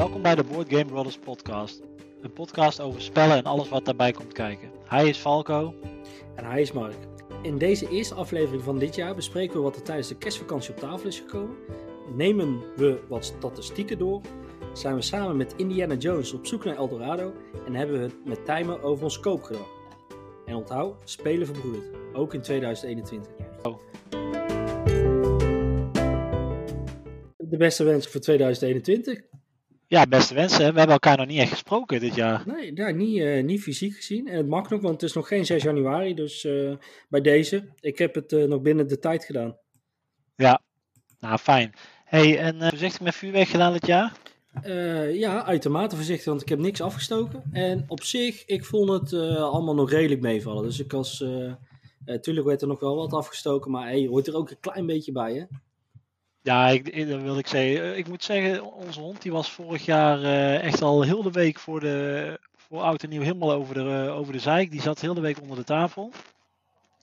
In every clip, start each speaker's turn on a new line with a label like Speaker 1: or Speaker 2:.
Speaker 1: Welkom bij de Board Game Brothers podcast. Een podcast over spellen en alles wat daarbij komt kijken. Hij is Falco.
Speaker 2: En hij is Mark. In deze eerste aflevering van dit jaar bespreken we wat er tijdens de kerstvakantie op tafel is gekomen. Nemen we wat statistieken door. Zijn we samen met Indiana Jones op zoek naar Eldorado. En hebben we het met Timer over ons koop gedaan. En onthoud, spelen verbroederd. Ook in 2021.
Speaker 1: Oh.
Speaker 2: De beste wensen voor 2021.
Speaker 1: Ja, beste wensen. We hebben elkaar nog niet echt gesproken dit jaar.
Speaker 2: Nee, daar niet, eh, niet fysiek gezien. En het mag nog, want het is nog geen 6 januari. Dus eh, bij deze, ik heb het eh, nog binnen de tijd gedaan.
Speaker 1: Ja, nou fijn. Hey, en voorzichtig met vuurwerk gedaan dit jaar?
Speaker 2: Ja, uitermate voorzichtig, want ik heb niks afgestoken. En op zich, ik vond het allemaal nog redelijk meevallen. Dus ik was, eh eh, tuurlijk werd er nog wel wat afgestoken, maar hey, hoort er ook een klein beetje bij, hè?
Speaker 1: Ja, ik, dat wil ik zeggen. Eh, Ik moet zeggen, onze hond die was vorig jaar eh, echt al heel de week voor, de, voor oud en nieuw helemaal over de, eh, over de zeik. Die zat heel de week onder de tafel.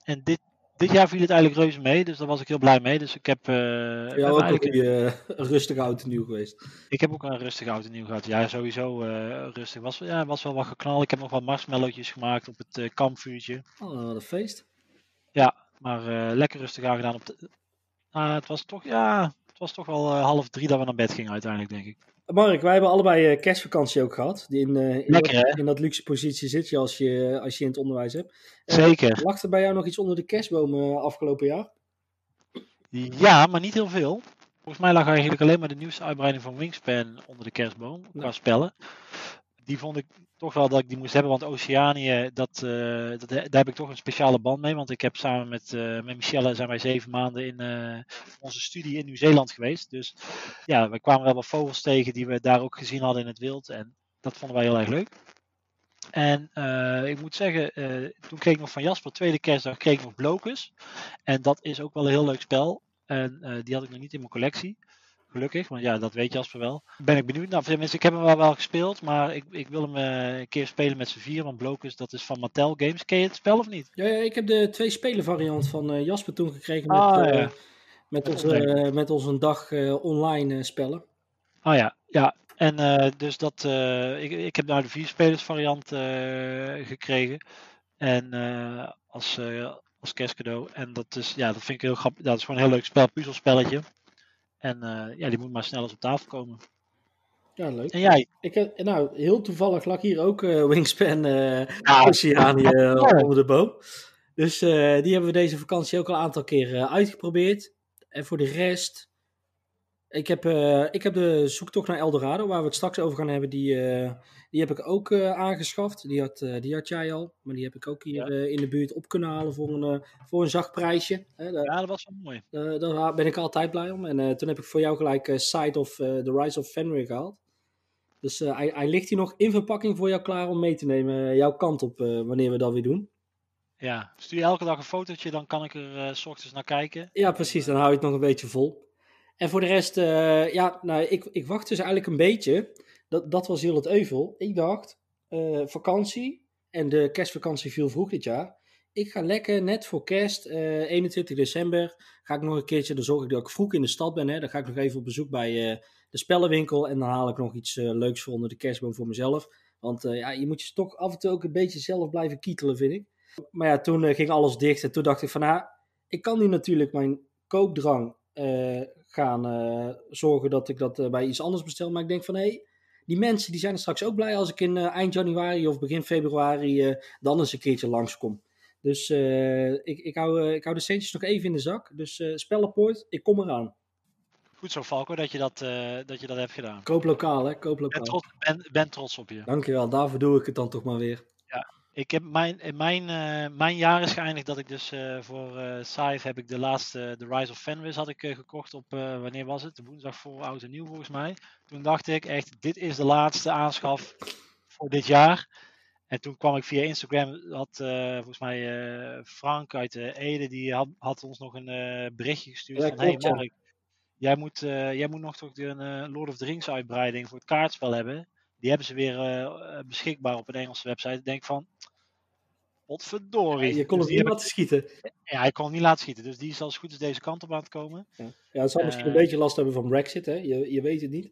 Speaker 1: En dit, dit jaar viel het eigenlijk reuze mee, dus daar was ik heel blij mee. Dus ik heb, we
Speaker 2: Ja, ook
Speaker 1: eigenlijk-
Speaker 2: een, een rustige oud en nieuw geweest.
Speaker 1: ik heb ook een rustig oud en nieuw gehad. Ja, sowieso rustig. Was, ja, was wel wat geknal. Ik heb nog wat marshmallowtjes gemaakt op het kampvuurtje.
Speaker 2: Oh, een feest.
Speaker 1: Maar eh, lekker rustig aangedaan. Op de... Ah, het was toch, ja, het was toch wel eh, half drie dat we naar bed gingen uiteindelijk, denk ik.
Speaker 2: Mark, wij hebben allebei eh, kerstvakantie ook gehad. Die in, eh, in,
Speaker 1: Lekker,
Speaker 2: dat,
Speaker 1: hè?
Speaker 2: in dat luxe positie zit je als je, als je in het onderwijs hebt.
Speaker 1: Zeker.
Speaker 2: Lag er bij jou nog iets onder de kerstboom eh, afgelopen jaar?
Speaker 1: Ja, maar niet heel veel. Volgens mij lag eigenlijk alleen maar de nieuwste uitbreiding van Wingspan onder de kerstboom qua
Speaker 2: Ja.
Speaker 1: spellen. Die vond ik toch wel dat ik die moest hebben, want Oceanië, dat, eh, dat, daar heb ik toch een speciale band mee. Want ik heb samen met, eh, met Michelle zijn wij zeven maanden in eh, onze studie in Nieuw-Zeeland geweest. Dus ja, we kwamen wel wat vogels tegen die we daar ook gezien hadden in het wild. En dat vonden wij heel erg leuk. En eh, ik moet zeggen, eh, toen kreeg ik nog van Jasper, tweede kerstdag, kreeg ik nog Blokus. En dat is ook wel een heel leuk spel. En eh, die had ik nog niet in mijn collectie. Gelukkig, want ja, dat weet Jasper wel. Ben ik benieuwd naar. Tenminste, ik heb hem wel, wel gespeeld, maar ik, ik wil hem eh, een keer spelen met z'n vier. Want Blokus, dat is van Mattel Games. Ken je het spel of niet?
Speaker 2: Ja, ja, ik heb de twee spelen variant van eh, Jasper toen gekregen met,
Speaker 1: Ah,
Speaker 2: eh,
Speaker 1: ja.
Speaker 2: met,
Speaker 1: Met
Speaker 2: onze,
Speaker 1: ons
Speaker 2: met onze dag online spellen.
Speaker 1: Oh ja, ja. En dus dat, ik, ik heb nou de vier spelers variant gekregen. En als, als kerstcadeau. En dat is, ja, dat vind ik heel grappig. Dat is gewoon een heel leuk spel, puzzelspelletje. En eh, ja, die moet maar snel eens op tafel komen.
Speaker 2: Ja, leuk.
Speaker 1: En jij?
Speaker 2: Ik heb, nou, heel toevallig lag hier ook eh, Wingspan eh Oceanië
Speaker 1: Ja.
Speaker 2: onder de boom. Dus die hebben we deze vakantie ook al een aantal keer uitgeprobeerd. En voor de rest, ik heb, eh, ik heb de zoektocht naar Eldorado, waar we het straks over gaan hebben, die, eh, die heb ik ook eh, aangeschaft. Die had, die had jij al, maar die heb ik ook hier
Speaker 1: Ja.
Speaker 2: in de buurt op kunnen halen voor een, voor een zacht prijsje. Hè,
Speaker 1: ja, dat was wel mooi.
Speaker 2: daar ben ik altijd blij om. En toen heb ik voor jou gelijk Side of The Rise of Fenrir gehaald. Dus hij, hij ligt hier nog in verpakking voor jou klaar om mee te nemen, jouw kant op, wanneer we dat weer doen.
Speaker 1: Ja, stuur je elke dag een fotootje, dan kan ik er s ochtends naar kijken.
Speaker 2: Ja, precies. Dan hou je het nog een beetje vol. En voor de rest, eh, ja, nou, ik, ik wacht dus eigenlijk een beetje. Dat, dat was heel het euvel. Ik dacht, eh, vakantie. En de kerstvakantie viel vroeg dit jaar. Ik ga lekker net voor kerst, eh 21 december, ga ik nog een keertje, dan zorg ik dat ik vroeg in de stad ben. Hè, dan ga ik nog even op bezoek bij eh, de spellenwinkel. En dan haal ik nog iets eh, leuks voor onder de kerstboom voor mezelf. Want eh, ja, je moet je toch af en toe ook een beetje zelf blijven kietelen, vind ik. Maar ja, toen eh, ging alles dicht. En toen dacht ik van, nou, ik kan nu natuurlijk mijn koopdrang eh, gaan eh, zorgen dat ik dat eh, bij iets anders bestel. Maar ik denk van, hé, hey, die mensen die zijn er straks ook blij als ik in eh, eind januari of begin februari dan eens een keertje langskom. Dus ik, ik, hou, ik hou de centjes nog even in de zak. Dus spellenpoort, ik kom eraan.
Speaker 1: Goed zo, Falco, dat je dat, dat, je dat hebt gedaan.
Speaker 2: Koop lokaal, hè? Koop
Speaker 1: Ik ben
Speaker 2: lokaal.
Speaker 1: trots, ben, ben trots op je.
Speaker 2: Dankjewel, daarvoor doe ik het dan toch maar weer.
Speaker 1: Ik heb mijn, mijn, eh, mijn jaar is geëindigd dat ik dus eh, voor Scythe heb ik de laatste, The Rise of Fenris had ik gekocht op, wanneer was het? De woensdag voor oud en nieuw volgens mij. Toen dacht ik echt, dit is de laatste aanschaf voor dit jaar. En toen kwam ik via Instagram, had volgens mij Frank uit Ede, die had, had ons nog een berichtje gestuurd
Speaker 2: Ja,
Speaker 1: van, hey
Speaker 2: ja.
Speaker 1: Mark, jij moet, jij moet nog toch een Lord of the Rings uitbreiding voor het kaartspel hebben. Die hebben ze weer eh, eh, beschikbaar op een Engelse website. Ik denk van, Potverdorie.
Speaker 2: je kon
Speaker 1: Dus
Speaker 2: het niet laten schieten.
Speaker 1: ja, hij kon het niet laten schieten. Dus die is als goed is deze kant op aan het komen.
Speaker 2: Ja, het zal misschien
Speaker 1: Eh,
Speaker 2: een beetje last hebben van Brexit, hè? Je, je weet het niet.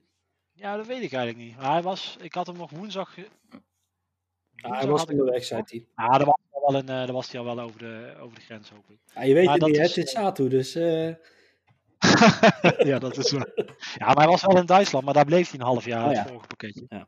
Speaker 1: Ja, dat weet ik eigenlijk niet. Maar hij was, ik had hem nog woensdag.
Speaker 2: Ja, hij was onderweg, zei hij.
Speaker 1: Ja, dan was hij al, een, eh, dan was hij al wel over de, over de grens, hoop ik.
Speaker 2: Ja, je weet
Speaker 1: Maar
Speaker 2: het
Speaker 1: dat
Speaker 2: niet, hè?
Speaker 1: is,
Speaker 2: het is
Speaker 1: eh,
Speaker 2: Satu, dus... eh,
Speaker 1: ja, dat is waar. Ja, maar hij was wel in Duitsland, maar daar bleef hij een half jaar,
Speaker 2: Oh
Speaker 1: het vorige pakketje.
Speaker 2: Ja.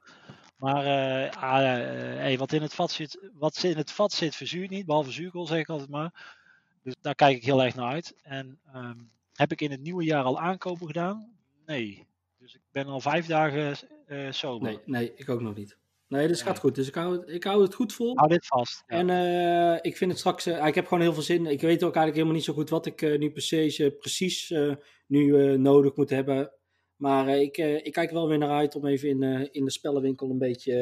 Speaker 1: Maar eh, ah, eh, hey, wat in het vat zit, wat in het vat zit, verzuurt niet, behalve zuurkool, zeg ik altijd maar. Dus daar kijk ik heel erg naar uit. En ehm, heb ik in het nieuwe jaar al aankopen gedaan? Nee. Dus ik ben al vijf dagen eh sober.
Speaker 2: nee, nee, ik ook nog niet. Nee, dat gaat
Speaker 1: Nee.
Speaker 2: goed. Dus ik hou, het- ik hou het goed vol.
Speaker 1: Hou dit vast. Ja.
Speaker 2: En eh, ik vind het straks, eh, ik heb gewoon heel veel zin. Ik weet ook eigenlijk helemaal niet zo goed wat ik eh, nu precies, precies nu nodig moet hebben. Maar ik, ik kijk wel weer naar uit om even in, in de spellenwinkel een beetje,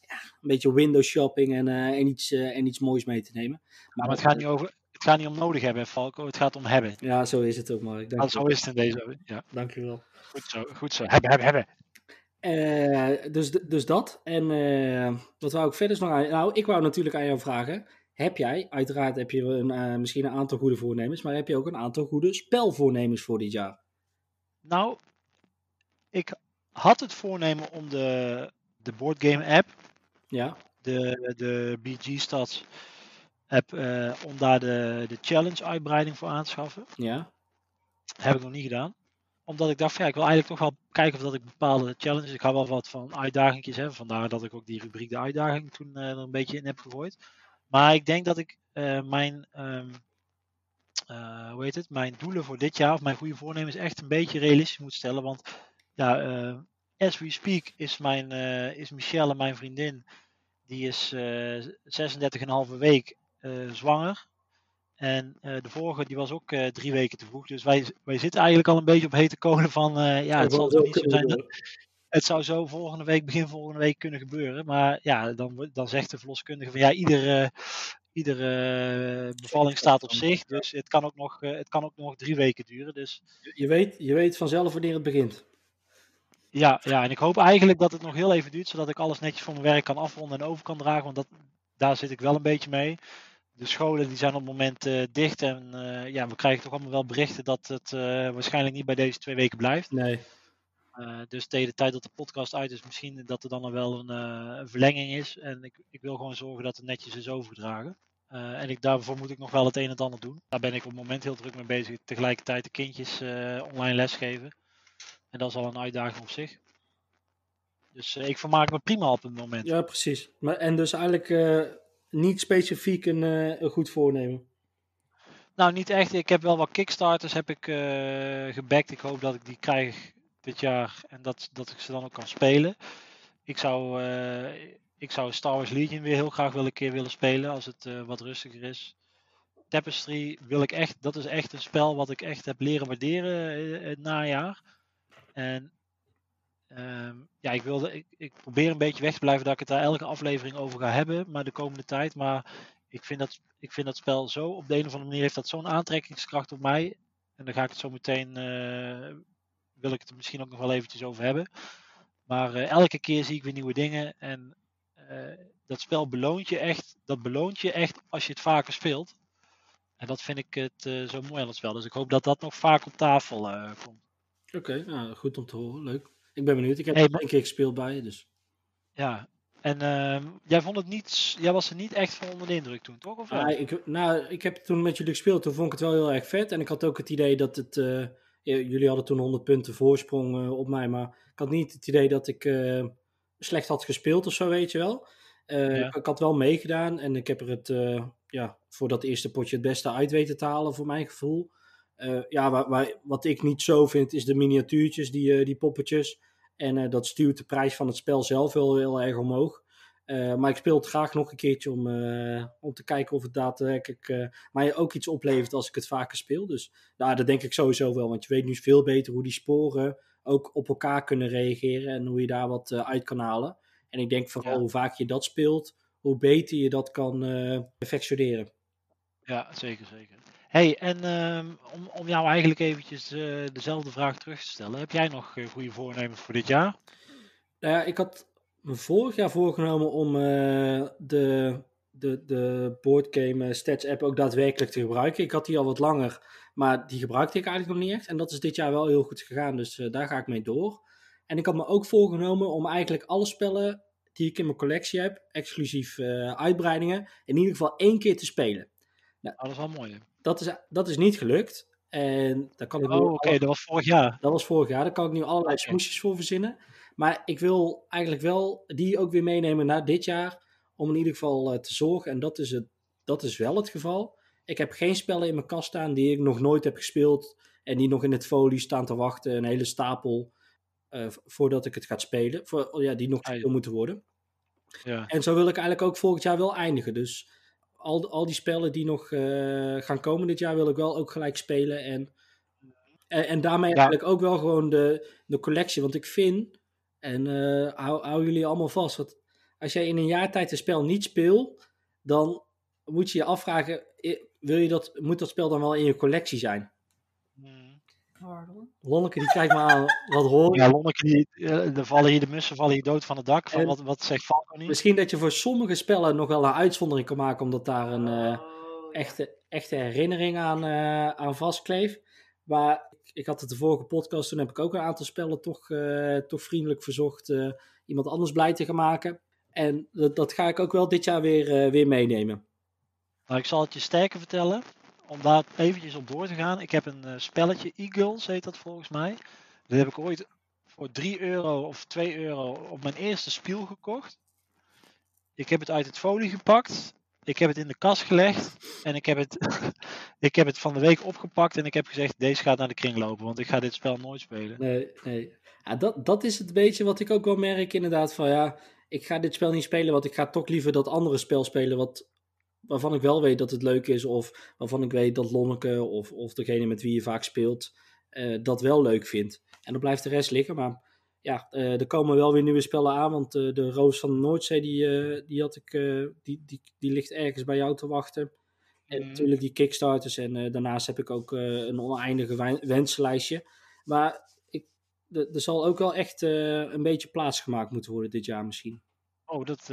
Speaker 2: ja, een beetje window shopping en, en, iets, en iets moois mee te nemen.
Speaker 1: maar het gaat, niet over, het gaat niet om nodig hebben, Falco. Het gaat om hebben.
Speaker 2: Ja, zo is het ook, Mark. Dank
Speaker 1: zo is het in deze. Ja,
Speaker 2: Dank je wel.
Speaker 1: goed zo. Goed zo. Hebben, hebben, hebben.
Speaker 2: Eh, dus, dus dat. En eh, wat wou ik verder nog aan... Nou, ik wou natuurlijk aan jou vragen. Heb jij, uiteraard heb je een, eh, misschien een aantal goede voornemens, maar heb je ook een aantal goede spelvoornemens voor dit jaar?
Speaker 1: Nou, ik had het voornemen om de, de boardgame app,
Speaker 2: Ja,
Speaker 1: de, de BG Stats app, om daar de, de challenge uitbreiding voor aan te schaffen.
Speaker 2: ja,
Speaker 1: Heb ik nog niet gedaan. Omdat ik dacht, ja, ik wil eigenlijk toch wel kijken of dat ik bepaalde challenges, ik hou wel wat van uitdagingjes hebben. Vandaar dat ik ook die rubriek de uitdaging toen eh, er een beetje in heb gegooid. Maar ik denk dat ik eh, mijn, ehm, eh, hoe heet het, mijn doelen voor dit jaar, of mijn goede voornemens, echt een beetje realistisch moet stellen. Want ja, as we speak is, mijn, is Michelle, mijn vriendin, die is eh 36,5 week zwanger. En eh, de vorige die was ook eh, drie weken te vroeg. Dus wij, wij zitten eigenlijk al een beetje op hete kolen van eh, ja, het zal toch niet zo zijn dat, het zou zo volgende week, begin volgende week kunnen gebeuren. Maar ja, dan, dan zegt de verloskundige van ja, iedere, iedere bevalling staat op zich. Dus het kan, ook nog, eh, het kan ook nog drie weken duren. Dus
Speaker 2: Je weet, je weet vanzelf wanneer het begint.
Speaker 1: ja, ja, en ik hoop eigenlijk dat het nog heel even duurt, zodat ik alles netjes voor mijn werk kan afronden en over kan dragen. Want dat, daar zit ik wel een beetje mee. De scholen die zijn op het moment eh, dicht en eh, ja, we krijgen toch allemaal wel berichten dat het eh, waarschijnlijk niet bij deze twee weken blijft.
Speaker 2: Nee.
Speaker 1: Dus tegen de tijd dat de podcast uit is, misschien dat er dan nog wel een, een verlenging is. En ik, ik wil gewoon zorgen dat het netjes is overgedragen. En ik, daarvoor moet ik nog wel het een en het ander doen. Daar ben ik op het moment heel druk mee bezig. Tegelijkertijd de kindjes online lesgeven. En dat is al een uitdaging op zich. Dus ik vermaak me prima op het moment.
Speaker 2: Ja, precies. Maar, en dus eigenlijk niet specifiek een, eh, een goed voornemen.
Speaker 1: Nou, niet echt. Ik heb wel wat kickstarters heb ik eh gebackt. Ik hoop dat ik die krijg dit jaar en dat, dat ik ze dan ook kan spelen. Ik zou, eh, ik zou Star Wars Legion weer heel graag wel een keer willen spelen als het wat rustiger is. Tapestry wil ik echt, dat is echt een spel wat ik echt heb leren waarderen het najaar. En ehm, ja, ik, wilde, ik, ik probeer een beetje weg te blijven dat ik het daar elke aflevering over ga hebben, maar de komende tijd. Maar ik vind dat, ik vind dat spel zo, op de een of andere manier heeft dat zo'n aantrekkingskracht op mij. En daar ga ik het zo meteen, eh, wil ik het er misschien ook nog wel eventjes over hebben. Maar eh, elke keer zie ik weer nieuwe dingen en eh, dat spel beloont je echt, dat beloont je echt als je het vaker speelt. En dat vind ik het zo mooi aan het spel. Dus ik hoop dat dat nog vaak op tafel komt.
Speaker 2: Oké, nou, goed om te horen. Leuk. Ik ben benieuwd. Ik heb
Speaker 1: Hey, maar-
Speaker 2: een keer gespeeld bij je, dus.
Speaker 1: Ja, en ehm, jij vond het niet, jij was er niet echt van onder de indruk toen, toch? Of?
Speaker 2: Ah, ik, nou, ik heb toen met jullie gespeeld, toen vond ik het wel heel erg vet. En ik had ook het idee dat het... eh, jullie hadden toen 100 punten voorsprong eh, op mij, maar ik had niet het idee dat ik eh, slecht had gespeeld of zo, weet je wel.
Speaker 1: Ja.
Speaker 2: ik, had wel meegedaan en ik heb er het ja, voor dat eerste potje het beste uit weten te halen, voor mijn gevoel. Eh, ja, waar, waar- wat ik niet zo vind, is de miniatuurtjes, die, eh, die poppetjes. En eh, dat stuurt de prijs van het spel zelf wel heel erg omhoog. Maar ik speel het graag nog een keertje om, om te kijken of het daadwerkelijk mij ook iets oplevert als ik het vaker speel. Dus nou, dat denk ik sowieso wel, want je weet nu veel beter hoe die sporen ook op elkaar kunnen reageren en hoe je daar wat uit kan halen. En ik denk vooral
Speaker 1: Ja.
Speaker 2: hoe vaak je dat speelt, hoe beter je dat kan perfectioneren.
Speaker 1: Ja, zeker, zeker. Hey, en ehm, om, om jou eigenlijk eventjes eh, dezelfde vraag terug te stellen. Heb jij nog eh, goede voornemens voor dit jaar?
Speaker 2: Nou ja, ik had me vorig jaar voorgenomen om eh, de, de, de boardgame stats app ook daadwerkelijk te gebruiken. Ik had die al wat langer, maar die gebruikte ik eigenlijk nog niet echt. En dat is dit jaar wel heel goed gegaan, dus daar ga ik mee door. En ik had me ook voorgenomen om eigenlijk alle spellen die ik in mijn collectie heb, exclusief uh, uitbreidingen, in ieder geval één keer te spelen.
Speaker 1: Nou, dat is wel mooi.
Speaker 2: Dat is, dat is niet gelukt. En daar kan ik
Speaker 1: oh, oké, dat was vorig jaar.
Speaker 2: Dat was vorig jaar. Daar kan ik nu allerlei okay. smoesjes voor verzinnen. Maar ik wil eigenlijk wel die ook weer meenemen naar dit jaar. Om in ieder geval uh, te zorgen. En dat is, het, dat is wel het geval. Ik heb geen spellen in mijn kast staan die ik nog nooit heb gespeeld. En die nog in het folie staan te wachten. Een hele stapel. Uh, voordat ik het ga spelen. Voor, oh ja, die nog gespeeld moeten worden.
Speaker 1: Ja.
Speaker 2: En zo wil ik eigenlijk ook volgend jaar wel eindigen. Dus al, al die spellen die nog uh, gaan komen dit jaar wil ik wel ook gelijk spelen. En, en, en daarmee ja. eigenlijk ook wel gewoon de, de collectie. Want ik vind, en uh, hou, hou jullie allemaal vast, want als jij in een jaar tijd een spel niet speelt, dan moet je je afvragen, wil je dat, moet dat spel dan wel in je collectie zijn? Lonneke die kijkt me aan, wat hoor je?
Speaker 1: Ja, Lonneke, die, uh, er vallen hier de mussen vallen hier dood van het dak. Van wat, wat zegt Falco niet?
Speaker 2: Misschien dat je voor sommige spellen nog wel een uitzondering kan maken, omdat daar een uh, echte, echte herinnering aan, uh, aan vastkleeft. Maar ik had het de vorige podcast, toen heb ik ook een aantal spellen toch, toch vriendelijk verzocht iemand anders blij te gaan maken. En dat, dat ga ik ook wel dit jaar weer, weer meenemen.
Speaker 1: Nou, ik zal het je sterker vertellen om daar eventjes op door te gaan. Ik heb een uh, spelletje, Eagles heet dat volgens mij. Dat heb ik ooit voor 3 euro of 2 euro op mijn eerste spiel gekocht. Ik heb het uit het folie gepakt. Ik heb het in de kast gelegd. En ik heb het, ik heb het van de week opgepakt. En ik heb gezegd, deze gaat naar de kring lopen. Want ik ga dit spel nooit spelen.
Speaker 2: Nee, nee. Dat, dat is het beetje wat ik ook wel merk inderdaad. Van ja, ik ga dit spel niet spelen. Want ik ga toch liever dat andere spel spelen. Wat waarvan ik wel weet dat het leuk is, of waarvan ik weet dat Lonneke of, of degene met wie je vaak speelt uh, dat wel leuk vindt. En dan blijft de rest liggen. Maar ja, uh, er komen wel weer nieuwe spellen aan, want uh, de Roos van de Noordzee, die, die, had ik, die, die, die ligt ergens bij jou te wachten. En mm. natuurlijk die Kickstarters. En daarnaast heb ik ook een oneindige wenslijstje. Maar ik, er zal ook wel echt een beetje plaats gemaakt moeten worden dit jaar misschien.
Speaker 1: Oh, dat,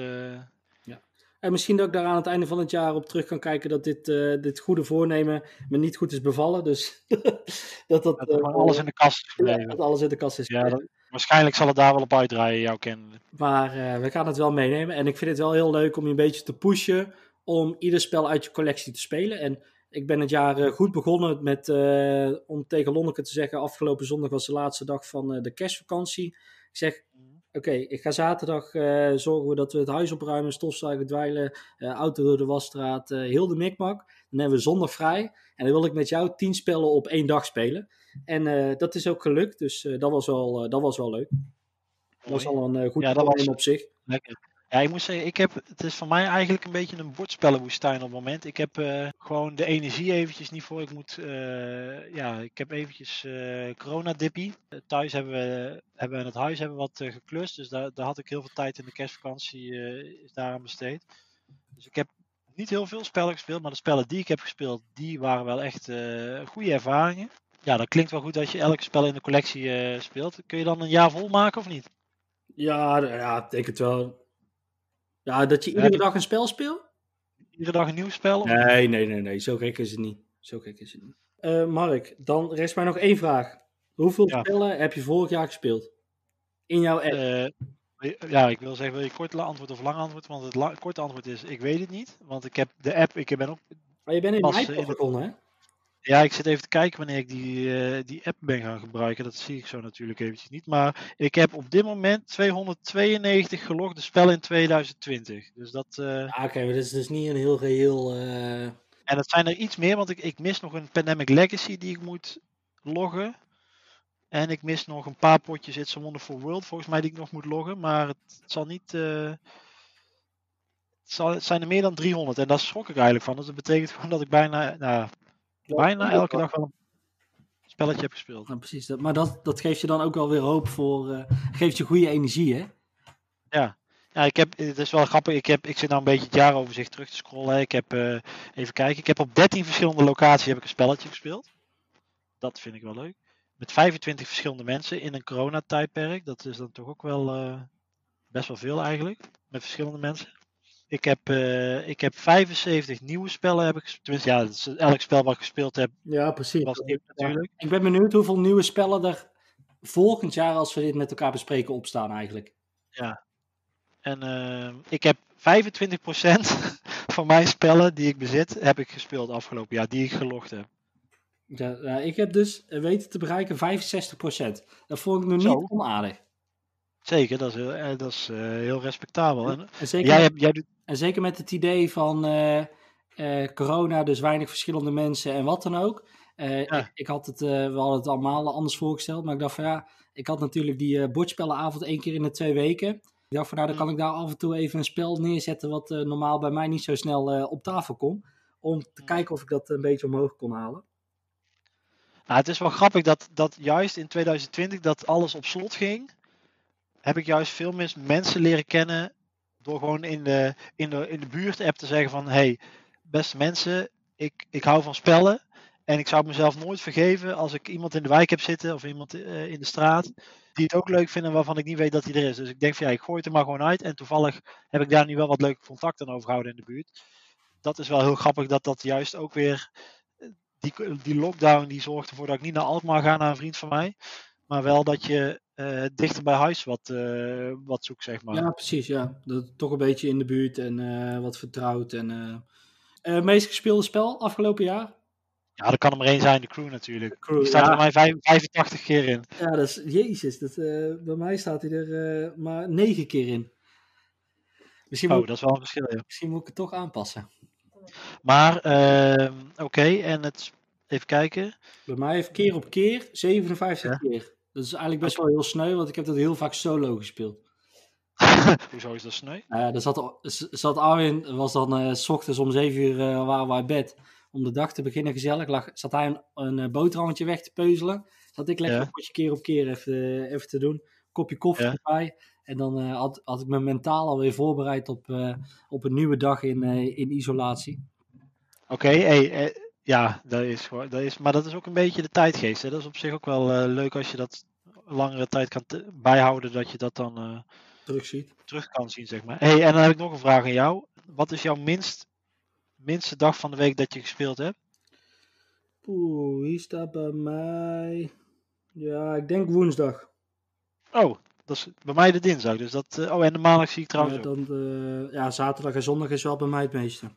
Speaker 2: en misschien dat ik daar aan het einde van het jaar op terug kan kijken dat dit, uh, dit goede voornemen me niet goed is bevallen. Dus
Speaker 1: dat dat. Uh, alles in de kast is
Speaker 2: gebleven. dat alles in de kast is
Speaker 1: ja, dat, waarschijnlijk zal het daar wel op uitdraaien, jouw kennen.
Speaker 2: Maar uh, we gaan het wel meenemen. En ik vind het wel heel leuk om je een beetje te pushen om ieder spel uit je collectie te spelen. En ik ben het jaar goed begonnen met, om tegen Lonneke te zeggen, afgelopen zondag was de laatste dag van de kerstvakantie. Ik zeg, Oké, ik ga zaterdag uh, zorgen we dat we het huis opruimen, stofzuigen, dweilen, uh, auto door de wasstraat, uh, heel de mikmak. Dan hebben we zondag vrij. En dan wil ik met jou tien spellen op één dag spelen. En dat is ook gelukt, dus dat, was wel, dat was wel leuk. Dat was al een goed
Speaker 1: ja,
Speaker 2: dat was... op zich.
Speaker 1: Lekker. Ja, ik moet zeggen, ik heb, het is voor mij eigenlijk een beetje een bordspellenwoestijn op het moment. Ik heb uh, gewoon de energie eventjes niet voor. Ik moet, uh, ja, ik heb eventjes uh, corona-dippie. thuis hebben we, hebben in het huis hebben wat geklust. Dus daar, daar had ik heel veel tijd in de kerstvakantie daaraan besteed. Dus ik heb niet heel veel spellen gespeeld, maar de spellen die ik heb gespeeld, die waren wel echt goede ervaringen. Ja, dat klinkt wel goed als je elke spel in de collectie speelt. Kun je dan een jaar vol maken of niet?
Speaker 2: Ja, ja, ik het wel. Ja, dat je iedere dag een spel speelt?
Speaker 1: Iedere dag een nieuw spel?
Speaker 2: Nee, nee, nee, nee. Zo gek is het niet. Zo gek is het niet. Uh, Mark, dan rest mij nog één vraag. Hoeveel ja. spellen heb je vorig jaar gespeeld? In jouw app?
Speaker 1: Uh, ja, ik wil zeggen, wil je kort antwoord of lang antwoord? Want het korte antwoord is, ik weet het niet. Want ik heb de app, ik ben ook...
Speaker 2: Maar je bent in mijn app begonnen, hè?
Speaker 1: Ja, ik zit even te kijken wanneer ik die, uh, die app ben gaan gebruiken. Dat zie ik zo natuurlijk eventjes niet. Maar ik heb op dit moment 292 gelogde spellen in 2020. Dus dat... Uh...
Speaker 2: Ja, Oké, okay, dat is dus niet een heel geheel... Uh...
Speaker 1: En dat zijn er iets meer, want ik, ik mis nog een Pandemic Legacy die ik moet loggen. En ik mis nog een paar potjes It's a Wonderful World, volgens mij, die ik nog moet loggen. Maar het, het zal niet... Het, zal, het zijn er meer dan 300 en daar schrok ik eigenlijk van. Dus dat betekent gewoon dat ik bijna... Nou, bijna elke dag wel een spelletje heb gespeeld.
Speaker 2: Ja, precies, dat, maar dat, dat geeft je dan ook wel weer hoop voor, uh, geeft je goede energie, hè?
Speaker 1: Ja. Ja, ik heb, het is wel grappig, ik, heb, ik zit nou een beetje het jaaroverzicht terug te scrollen. Ik heb, uh, even kijken, ik heb op 13 verschillende locaties heb ik een spelletje gespeeld. Dat vind ik wel leuk. Met 25 verschillende mensen in een coronatijdperk. Dat is dan toch ook wel uh, best wel veel eigenlijk. Met verschillende mensen. Ik heb, uh, ik heb 75 nieuwe spellen heb ik Tenminste, ja, elk spel wat ik gespeeld heb.
Speaker 2: Ja, precies.
Speaker 1: Was nieuw, natuurlijk.
Speaker 2: Ik ben benieuwd hoeveel nieuwe spellen er volgend jaar, als we dit met elkaar bespreken, opstaan eigenlijk.
Speaker 1: Ja. En uh, ik heb 25% van mijn spellen die ik bezit, heb ik gespeeld afgelopen jaar, die ik gelogd heb.
Speaker 2: Ja, ik heb dus weten te bereiken 65%. Dat vond ik nog niet onaardig.
Speaker 1: Zeker, dat is heel, eh, dat is, uh, heel respectabel. En,
Speaker 2: en, zeker, jij jij doet... en zeker met het idee van uh, corona, dus weinig verschillende mensen en wat dan ook. Ik, ik, had het, we hadden het allemaal anders voorgesteld, maar ik dacht van ja, ik had natuurlijk die bordspellenavond één keer in de twee weken. Ik dacht van nou, dan kan ik daar af en toe even een spel neerzetten wat normaal bij mij niet zo snel op tafel komt. Om te kijken of ik dat een beetje omhoog kon halen.
Speaker 1: Nou, het is wel grappig dat, dat juist in 2020 dat alles op slot ging heb ik juist veel meer mensen leren kennen door gewoon in de, in de, in de buurt-app te zeggen van hey, beste mensen, ik, ik hou van spellen en ik zou mezelf nooit vergeven als ik iemand in de wijk heb zitten of iemand uh, in de straat die het ook leuk vinden waarvan ik niet weet dat hij er is. Dus ik denk van ja, ik gooi het er maar gewoon uit en toevallig heb ik daar nu wel wat leuke contacten overgehouden in de buurt. Dat is wel heel grappig dat dat juist ook weer, eh, die, die lockdown die zorgt ervoor dat ik niet naar Alkmaar ga naar een vriend van mij. Maar wel dat je uh, dichter bij huis wat, uh, wat zoekt, zeg maar.
Speaker 2: Ja, precies. Ja. Dat, toch een beetje in de buurt en uh, wat vertrouwd. En, meest gespeelde spel afgelopen jaar?
Speaker 1: Ja, dat kan er maar één zijn, de crew natuurlijk. De crew, Die staat ja. bij mij 85 keer in.
Speaker 2: Ja, dat is, jezus, dat, bij mij staat hij er maar 9 keer in.
Speaker 1: Misschien oh, moet, dat is wel een verschil, ja.
Speaker 2: Misschien moet ik het toch aanpassen.
Speaker 1: Maar, ehm, oké, okay, en het, even kijken.
Speaker 2: Bij mij heeft keer op keer 57 ja. keer. Dat is eigenlijk best wel heel sneu, want ik heb dat heel vaak solo gespeeld.
Speaker 1: Hoezo is dat sneu?
Speaker 2: Uh, er zat, zat Arwin, was dan uh, s ochtends om 7 uur uh, waren we uit bed. Om de dag te beginnen gezellig. Lag, zat hij een, een uh, boterhammetje weg te peuzelen. Zat ik lekker ja. een keer op keer even, even te doen. Kopje koffie ja. erbij. En dan had, had ik me mentaal alweer voorbereid op, op een nieuwe dag in, in isolatie.
Speaker 1: Oké, okay, hey, ja, dat is, dat is, maar dat is ook een beetje de tijdgeest. Hè? Dat is op zich ook wel uh, leuk als je dat langere tijd kan bijhouden, dat je dat dan uh,
Speaker 2: terug, ziet.
Speaker 1: terug kan zien, zeg maar. Hey, en dan heb ik nog een vraag aan jou. Wat is jouw minst, minste dag van de week dat je gespeeld hebt?
Speaker 2: Oeh, wie staat bij mij? Ja, ik denk woensdag.
Speaker 1: Oh, dat is bij mij de dinsdag. Dus dat, uh, oh, en de maandag zie ik trouwens.
Speaker 2: Ja, dan, ja, zaterdag en zondag is wel bij mij het meeste.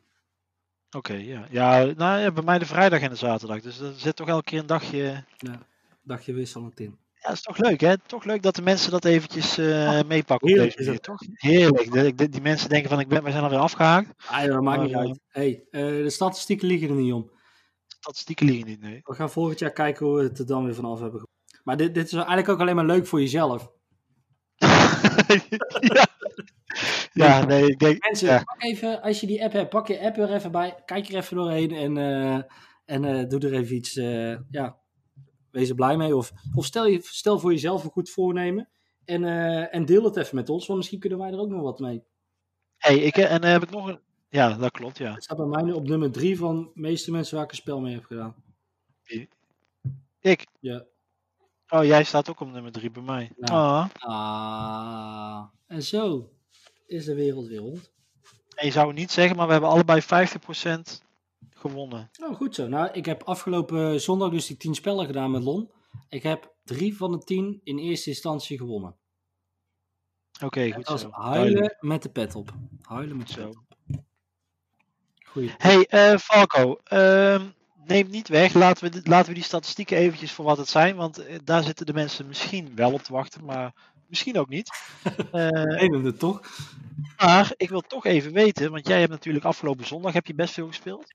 Speaker 1: Oké, ja. Ja, nou, ja, bij mij de vrijdag en de zaterdag. Dus er zit toch elke keer een dagje...
Speaker 2: Ja, dagje wisselend in.
Speaker 1: Ja, dat is toch leuk, hè? Toch leuk dat de mensen dat eventjes uh, meepakken. Heerlijk op deze manier, toch? Heerlijk. De, de, die mensen denken van, ik ben, we zijn alweer afgehaakt.
Speaker 2: Ah, ja, dat maakt niet uit. hey, uh, de statistieken liggen er niet om.
Speaker 1: Statistieken liggen niet, nee.
Speaker 2: We gaan volgend jaar kijken hoe we het er dan weer vanaf hebben. Maar dit, dit is eigenlijk ook alleen maar leuk voor jezelf.
Speaker 1: ja. Ja, nee, ik denk...
Speaker 2: Mensen,
Speaker 1: ja.
Speaker 2: pak even, als je die app hebt, pak je app er even bij. Kijk er even doorheen en, uh, en uh, doe er even iets, uh, ja, wees er blij mee. Of, of stel, je, stel voor jezelf een goed voornemen en, en deel het even met ons, want misschien kunnen wij er ook nog wat mee.
Speaker 1: hey, ik, en heb ik nog een... Ja, dat klopt, ja.
Speaker 2: Het staat bij mij nu op nummer drie van de meeste mensen waar ik een spel mee heb gedaan.
Speaker 1: Ik?
Speaker 2: Ja.
Speaker 1: Oh, jij staat ook op nummer drie bij mij.
Speaker 2: Ja. Ah. ah. En zo is de wereld weer rond.
Speaker 1: En je zou het niet zeggen, maar we hebben allebei 50% gewonnen.
Speaker 2: Oh, goed zo. Nou, ik heb afgelopen zondag dus die 10 spellen gedaan met Lon. Ik heb drie van de 10 in eerste instantie gewonnen.
Speaker 1: Oké, okay, goed
Speaker 2: zo. Huilen met de pet op. Huilen met de pet op.
Speaker 1: Goeie. Hey, uh, Falco. Uh, neem niet weg. Laten we, laten we die statistieken eventjes voor wat het zijn. Want eh, daar zitten de mensen misschien wel op te wachten. Maar misschien ook niet.
Speaker 2: Uh, toch?
Speaker 1: Maar ik wil toch even weten, want jij hebt natuurlijk afgelopen zondag heb je best veel gespeeld.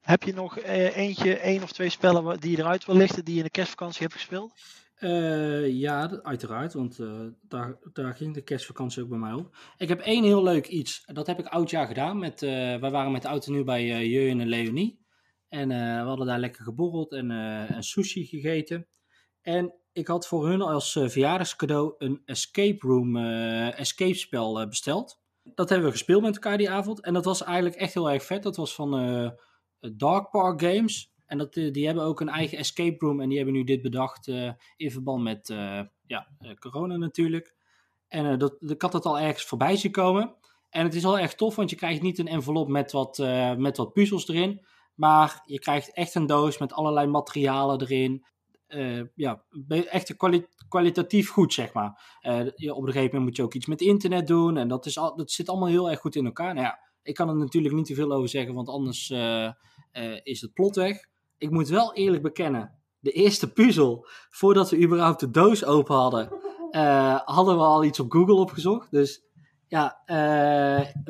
Speaker 1: Heb je nog uh, eentje, één of twee spellen die je eruit wil lichten die je in de kerstvakantie hebt gespeeld?
Speaker 2: Uh, ja, uiteraard, want uh, daar, daar ging de kerstvakantie ook bij mij op. Ik heb één heel leuk iets. Dat heb ik oudjaar gedaan. Met, wij waren met de auto nu bij uh, Jeun en Leonie. En we hadden daar lekker geborreld en, en sushi gegeten. En ik had voor hun als uh, verjaardagscadeau een escape room uh, escape spel uh, besteld. Dat hebben we gespeeld met elkaar die avond. En dat was eigenlijk echt heel erg vet. Dat was van Dark Park Games. En dat, die hebben ook een eigen escape room. En die hebben nu dit bedacht in verband met ja, corona natuurlijk. En dat, ik had het al ergens voorbij zien komen. En het is wel echt tof, want je krijgt niet een envelop met wat, met wat puzzels erin. Maar je krijgt echt een doos met allerlei materialen erin uh, ja, echte kwalitatief goed, zeg maar. Uh, op een gegeven moment moet je ook iets met internet doen. En dat, is al, dat zit allemaal heel erg goed in elkaar. Nou ja, ik kan er natuurlijk niet te veel over zeggen, want anders uh, is het plot weg. Ik moet wel eerlijk bekennen, de eerste puzzel, voordat we überhaupt de doos open hadden, hadden we al iets op Google opgezocht. Dus ja,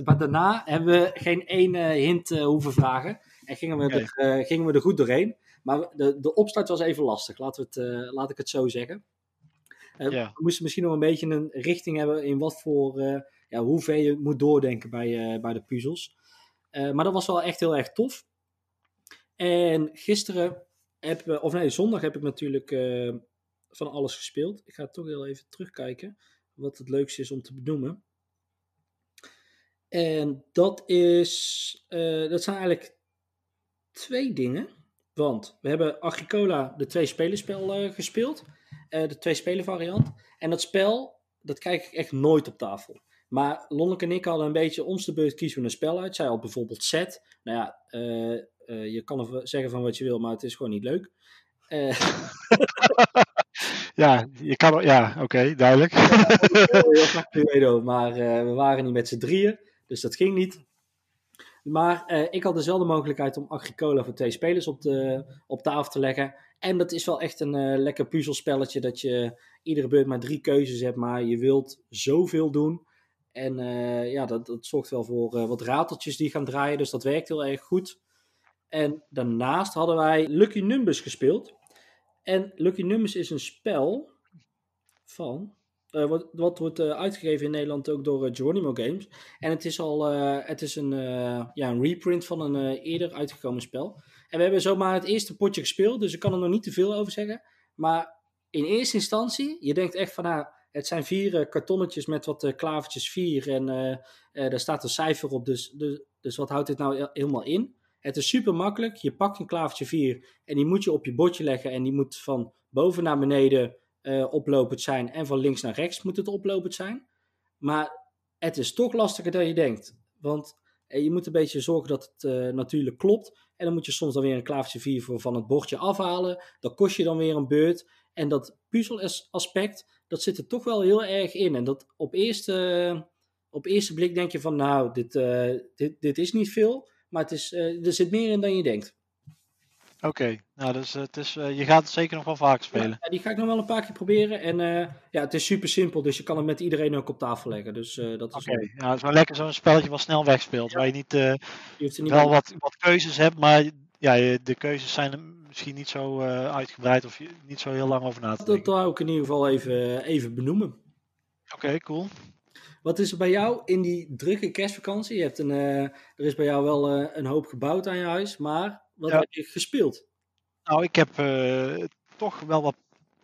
Speaker 2: maar daarna hebben we geen één hint hoeven vragen. En gingen we, er, gingen we er goed doorheen. Maar de, de opstart was even lastig, laten we het, laat ik het zo zeggen. Uh, We moesten misschien nog een beetje een richting hebben in wat voor, uh, ja, hoe ver je moet doordenken bij, bij de puzzels. maar dat was wel echt heel erg tof. En gisteren, heb, of nee, zondag heb ik natuurlijk van alles gespeeld. Ik ga toch heel even terugkijken wat het leukste is om te benoemen. En dat is, dat zijn eigenlijk twee dingen. Want we hebben Agricola, de twee spelerspel, gespeeld. Eh, de twee spelen variant. En dat spel, dat krijg ik echt nooit op tafel. Maar Lonneke en ik hadden een beetje ons de beurt kiezen we een spel uit. Zij had bijvoorbeeld set. Nou ja, uh, uh, je kan er zeggen van wat je wil, maar het is gewoon niet leuk.
Speaker 1: ja, je kan, ja oké, okay, duidelijk.
Speaker 2: heel maar we waren niet met z'n drieën, dus dat ging niet. Maar uh, ik had dus wel de mogelijkheid om Agricola voor twee spelers op, de, op tafel te leggen. En dat is wel echt een uh, lekker puzzelspelletje dat je iedere beurt maar drie keuzes hebt, maar je wilt zoveel doen. En uh, ja, dat, dat zorgt wel voor wat rateltjes die gaan draaien, dus dat werkt heel erg goed. En daarnaast hadden wij Lucky Numbers gespeeld. En Lucky Numbers is een spel van uh, wat, wat, wordt uh, uitgegeven in Nederland ook door uh, Geronimo Games. En het is al het is een, ja, een reprint van een eerder uitgekomen spel. En we hebben zomaar het eerste potje gespeeld, dus ik kan er nog niet te veel over zeggen. Maar in eerste instantie, je denkt echt van, nou, het zijn vier kartonnetjes met wat klavertjes vier en daar staat een cijfer op. Dus, dus, dus wat houdt dit nou helemaal in? Het is super makkelijk. Je pakt een klavertje 4 en die moet je op je bordje leggen en die moet van boven naar beneden uh, oplopend zijn en van links naar rechts moet het oplopend zijn. Maar het is toch lastiger dan je denkt. Want uh, je moet een beetje zorgen dat het uh, natuurlijk klopt. En dan moet je soms dan weer een klavertje 4 voor van het bordje afhalen. Dat kost je dan weer een beurt. En dat puzzelaspect, dat zit er toch wel heel erg in. En dat op eerste, op eerste blik denk je van nou, dit, dit, dit is niet veel. Maar het is, er zit meer in dan je denkt.
Speaker 1: Oké, nou dus het is, uh, je gaat het zeker nog wel vaak spelen.
Speaker 2: Ja, die ga ik nog wel een paar keer proberen. En uh, ja, het is super simpel, dus je kan het met iedereen ook op tafel leggen. Dus uh, dat is.
Speaker 1: Oké, okay. ja, het is wel lekker zo'n spelletje wat snel wegspeelt. Ja. Waar je niet, je niet wel wat, wat keuzes hebt, maar ja, de keuzes zijn misschien niet zo uitgebreid of niet zo heel lang over na te denken.
Speaker 2: Dat wou ik in ieder geval even, even benoemen.
Speaker 1: Oké, okay, cool.
Speaker 2: Wat is er bij jou in die drukke kerstvakantie? Je hebt een, er is bij jou wel een hoop gebouwd aan je huis, maar wat ja. heb je gespeeld?
Speaker 1: Nou, ik heb uh, toch wel wat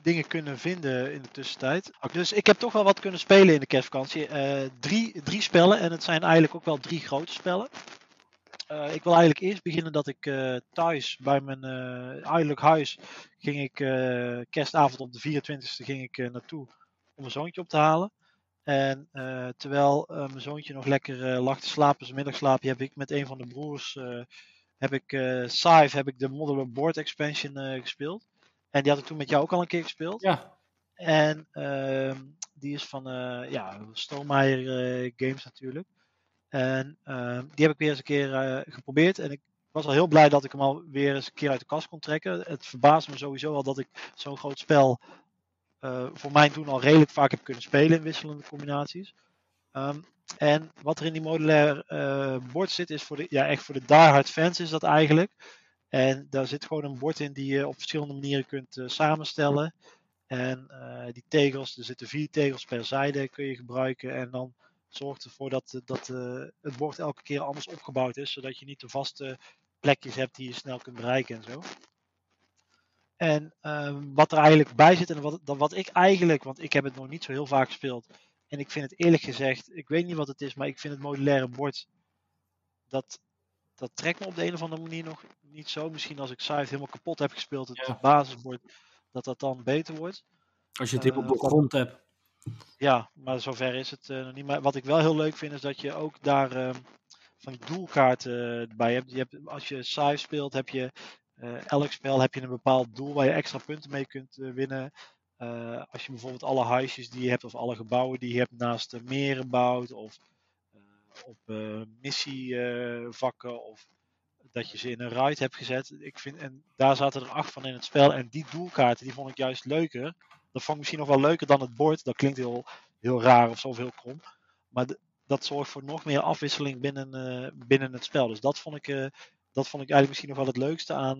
Speaker 1: dingen kunnen vinden in de tussentijd. Dus ik heb toch wel wat kunnen spelen in de kerstvakantie. Uh, drie, drie spellen en het zijn eigenlijk ook wel drie grote spellen. Uh, ik wil eigenlijk eerst beginnen dat ik thuis bij mijn ouderlijk huis ging ik kerstavond op de 24e ging ik naartoe om mijn zoontje op te halen. En terwijl mijn zoontje nog lekker lag te slapen, zijn middagslaapje, heb ik met een van de broers heb ik uh, Scythe, heb ik de Modern Board Expansion uh, gespeeld. En die had ik toen met jou ook al een keer gespeeld.
Speaker 2: Ja.
Speaker 1: En uh, die is van uh, ja, Stonemeyer Games natuurlijk. En ehm, die heb ik weer eens een keer geprobeerd. En ik was al heel blij dat ik hem al weer eens een keer uit de kast kon trekken. Het verbaast me sowieso al dat ik zo'n groot spel voor mij toen al redelijk vaak heb kunnen spelen in wisselende combinaties. Um, en wat er in die modulaire uh, bord zit, is voor de, ja, echt voor de diehard fans is dat eigenlijk. En daar zit gewoon een bord in die je op verschillende manieren kunt uh, samenstellen. En uh, die tegels, er zitten vier tegels per zijde, kun je gebruiken. En dan zorgt ervoor dat, dat het bord elke keer anders opgebouwd is, zodat je niet de vaste plekjes hebt die je snel kunt bereiken en zo. En wat er eigenlijk bij zit, en wat, wat ik eigenlijk, want ik heb het nog niet zo heel vaak gespeeld, en ik vind het eerlijk gezegd, ik weet niet wat het is, maar ik vind het modulaire bord, dat, dat trekt me op de een of andere manier nog niet zo. Misschien als ik Scythe helemaal kapot heb gespeeld, het ja. basisbord, dat dat dan beter wordt.
Speaker 2: Als je het uh, op de grond hebt.
Speaker 1: Ja, maar zover is het uh, nog niet. Maar wat ik wel heel leuk vind, is dat je ook daar uh, van die doelkaarten bij hebt. Je hebt. Als je Scythe speelt, heb je elk spel heb je een bepaald doel waar je extra punten mee kunt winnen. Eh, als je bijvoorbeeld alle huisjes die je hebt of alle gebouwen die je hebt naast de meren bouwt of eh, op uh, missievakken of dat je ze in een ride hebt gezet. Ik vind, en daar zaten er acht van in het spel en die doelkaarten die vond ik juist leuker. Dat vond ik misschien nog wel leuker dan het bord. Dat klinkt heel, heel raar of zo heel krom. Maar dat zorgt voor nog meer afwisseling binnen, binnen het spel. Dus dat vond ik, dat vond ik eigenlijk misschien nog wel het leukste aan,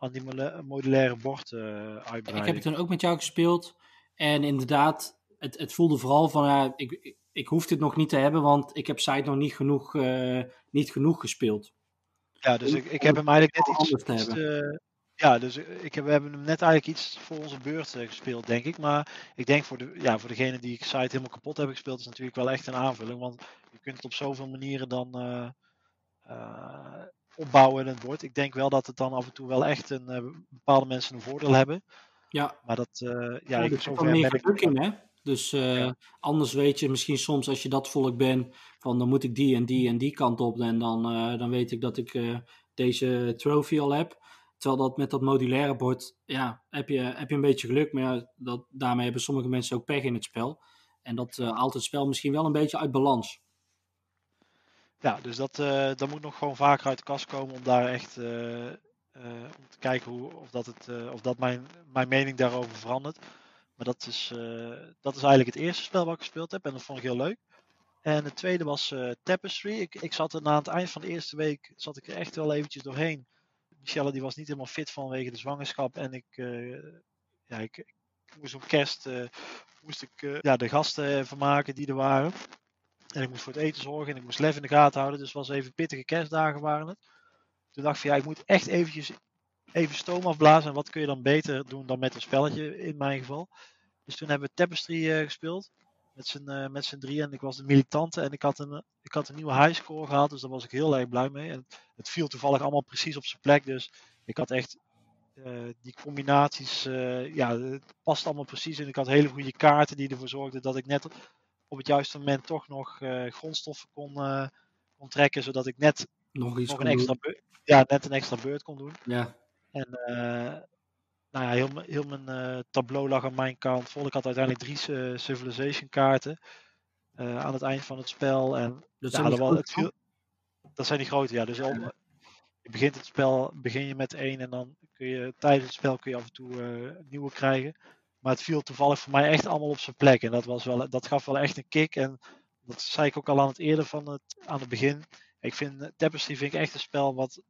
Speaker 1: aan die modulaire bord uh,
Speaker 2: Ik heb het dan ook met jou gespeeld. En inderdaad, het, het voelde vooral van, ja, ik, ik, ik hoef dit nog niet te hebben, want ik heb Site nog niet genoeg, uh, niet genoeg gespeeld.
Speaker 1: Ja, dus ik, ik heb hem eigenlijk net iets, iets te, ja, dus ik heb, we hebben hem net eigenlijk iets voor onze beurt gespeeld, denk ik. Maar ik denk voor, de, ja, voor degene die ik site helemaal kapot hebben gespeeld, is natuurlijk wel echt een aanvulling. Want je kunt het op zoveel manieren dan het bord. Ik denk wel dat het dan af en toe wel echt een uh, bepaalde mensen een voordeel hebben.
Speaker 2: Ja.
Speaker 1: Maar dat, uh, ja,
Speaker 2: ik zover meer in, hè? Dus uh, ja. anders weet je misschien soms als je dat volk bent, van dan moet ik die en die en die kant op. En dan, dan weet ik dat ik deze trophy al heb. Terwijl dat met dat modulaire bord, ja, heb je, heb je een beetje geluk. Maar ja, dat, daarmee hebben sommige mensen ook pech in het spel. En dat haalt het spel misschien wel een beetje uit balans.
Speaker 1: Ja, dus dat, uh, dat moet nog gewoon vaker uit de kast komen om daar echt uh, uh, om te kijken hoe, of dat, het, of dat mijn, mijn mening daarover verandert. Maar dat is, dat is eigenlijk het eerste spel wat ik gespeeld heb en dat vond ik heel leuk. En het tweede was Tapestry. Ik, ik zat er na het eind van de eerste week zat ik er echt wel eventjes doorheen. Michelle die was niet helemaal fit vanwege de zwangerschap en ik, ja, ik, ik moest op kerst moest ik, ja, de gasten vermaken die er waren. En ik moest voor het eten zorgen en ik moest Lev in de gaten houden. Dus het was even pittige kerstdagen waren het. Toen dacht ik van ja, ik moet echt eventjes even stoom afblazen. En wat kun je dan beter doen dan met een spelletje in mijn geval. Dus toen hebben we Tapestry uh, gespeeld. Met z'n, uh, met z'n drie en ik was de militante. En ik had, een, ik had een nieuwe highscore gehaald. Dus daar was ik heel erg blij mee. En het viel toevallig allemaal precies op zijn plek. Dus ik had echt uh, die combinaties. ja, het past allemaal precies. En ik had hele goede kaarten die ervoor zorgden dat ik net op het juiste moment toch nog uh, grondstoffen kon, uh, kon trekken, zodat ik net
Speaker 2: nog, iets
Speaker 1: nog een extra beurt, ja, net een extra beurt kon doen.
Speaker 2: Ja.
Speaker 1: En uh, nou ja, heel, heel mijn tableau lag aan mijn kant vol. Ik had uiteindelijk drie Civilization kaarten aan het eind van het spel. En
Speaker 2: dat,
Speaker 1: ja,
Speaker 2: zijn
Speaker 1: wel, het viel, dat zijn die grote, ja. Dus al, je begint het spel, begin je met één en dan kun je tijdens het spel kun je af en toe nieuwe krijgen. Maar het viel toevallig voor mij echt allemaal op zijn plek. En dat, was wel, dat gaf wel echt een kick. En dat zei ik ook al aan het eerder van het, aan het begin. Ik vind Tapestry vind ik echt een spel wat,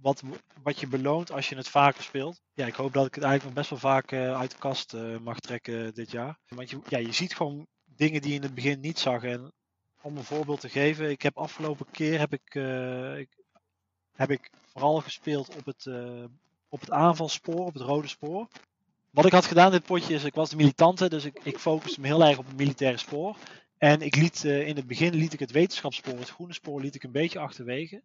Speaker 1: wat, wat je beloont als je het vaker speelt. Ja, ik hoop dat ik het eigenlijk nog best wel vaak uh, uit de kast uh, mag trekken dit jaar. Want je, ja, je ziet gewoon dingen die je in het begin niet zag. En om een voorbeeld te geven, ik heb afgelopen keer heb ik, ik heb ik vooral gespeeld op het, op het aanvalspoor, op het rode spoor. Wat ik had gedaan in dit potje is, ik was de militante, dus ik, ik focuste me heel erg op het militaire spoor. En ik liet uh, in het begin liet ik het wetenschapsspoor, het groene spoor, liet ik een beetje achterwege.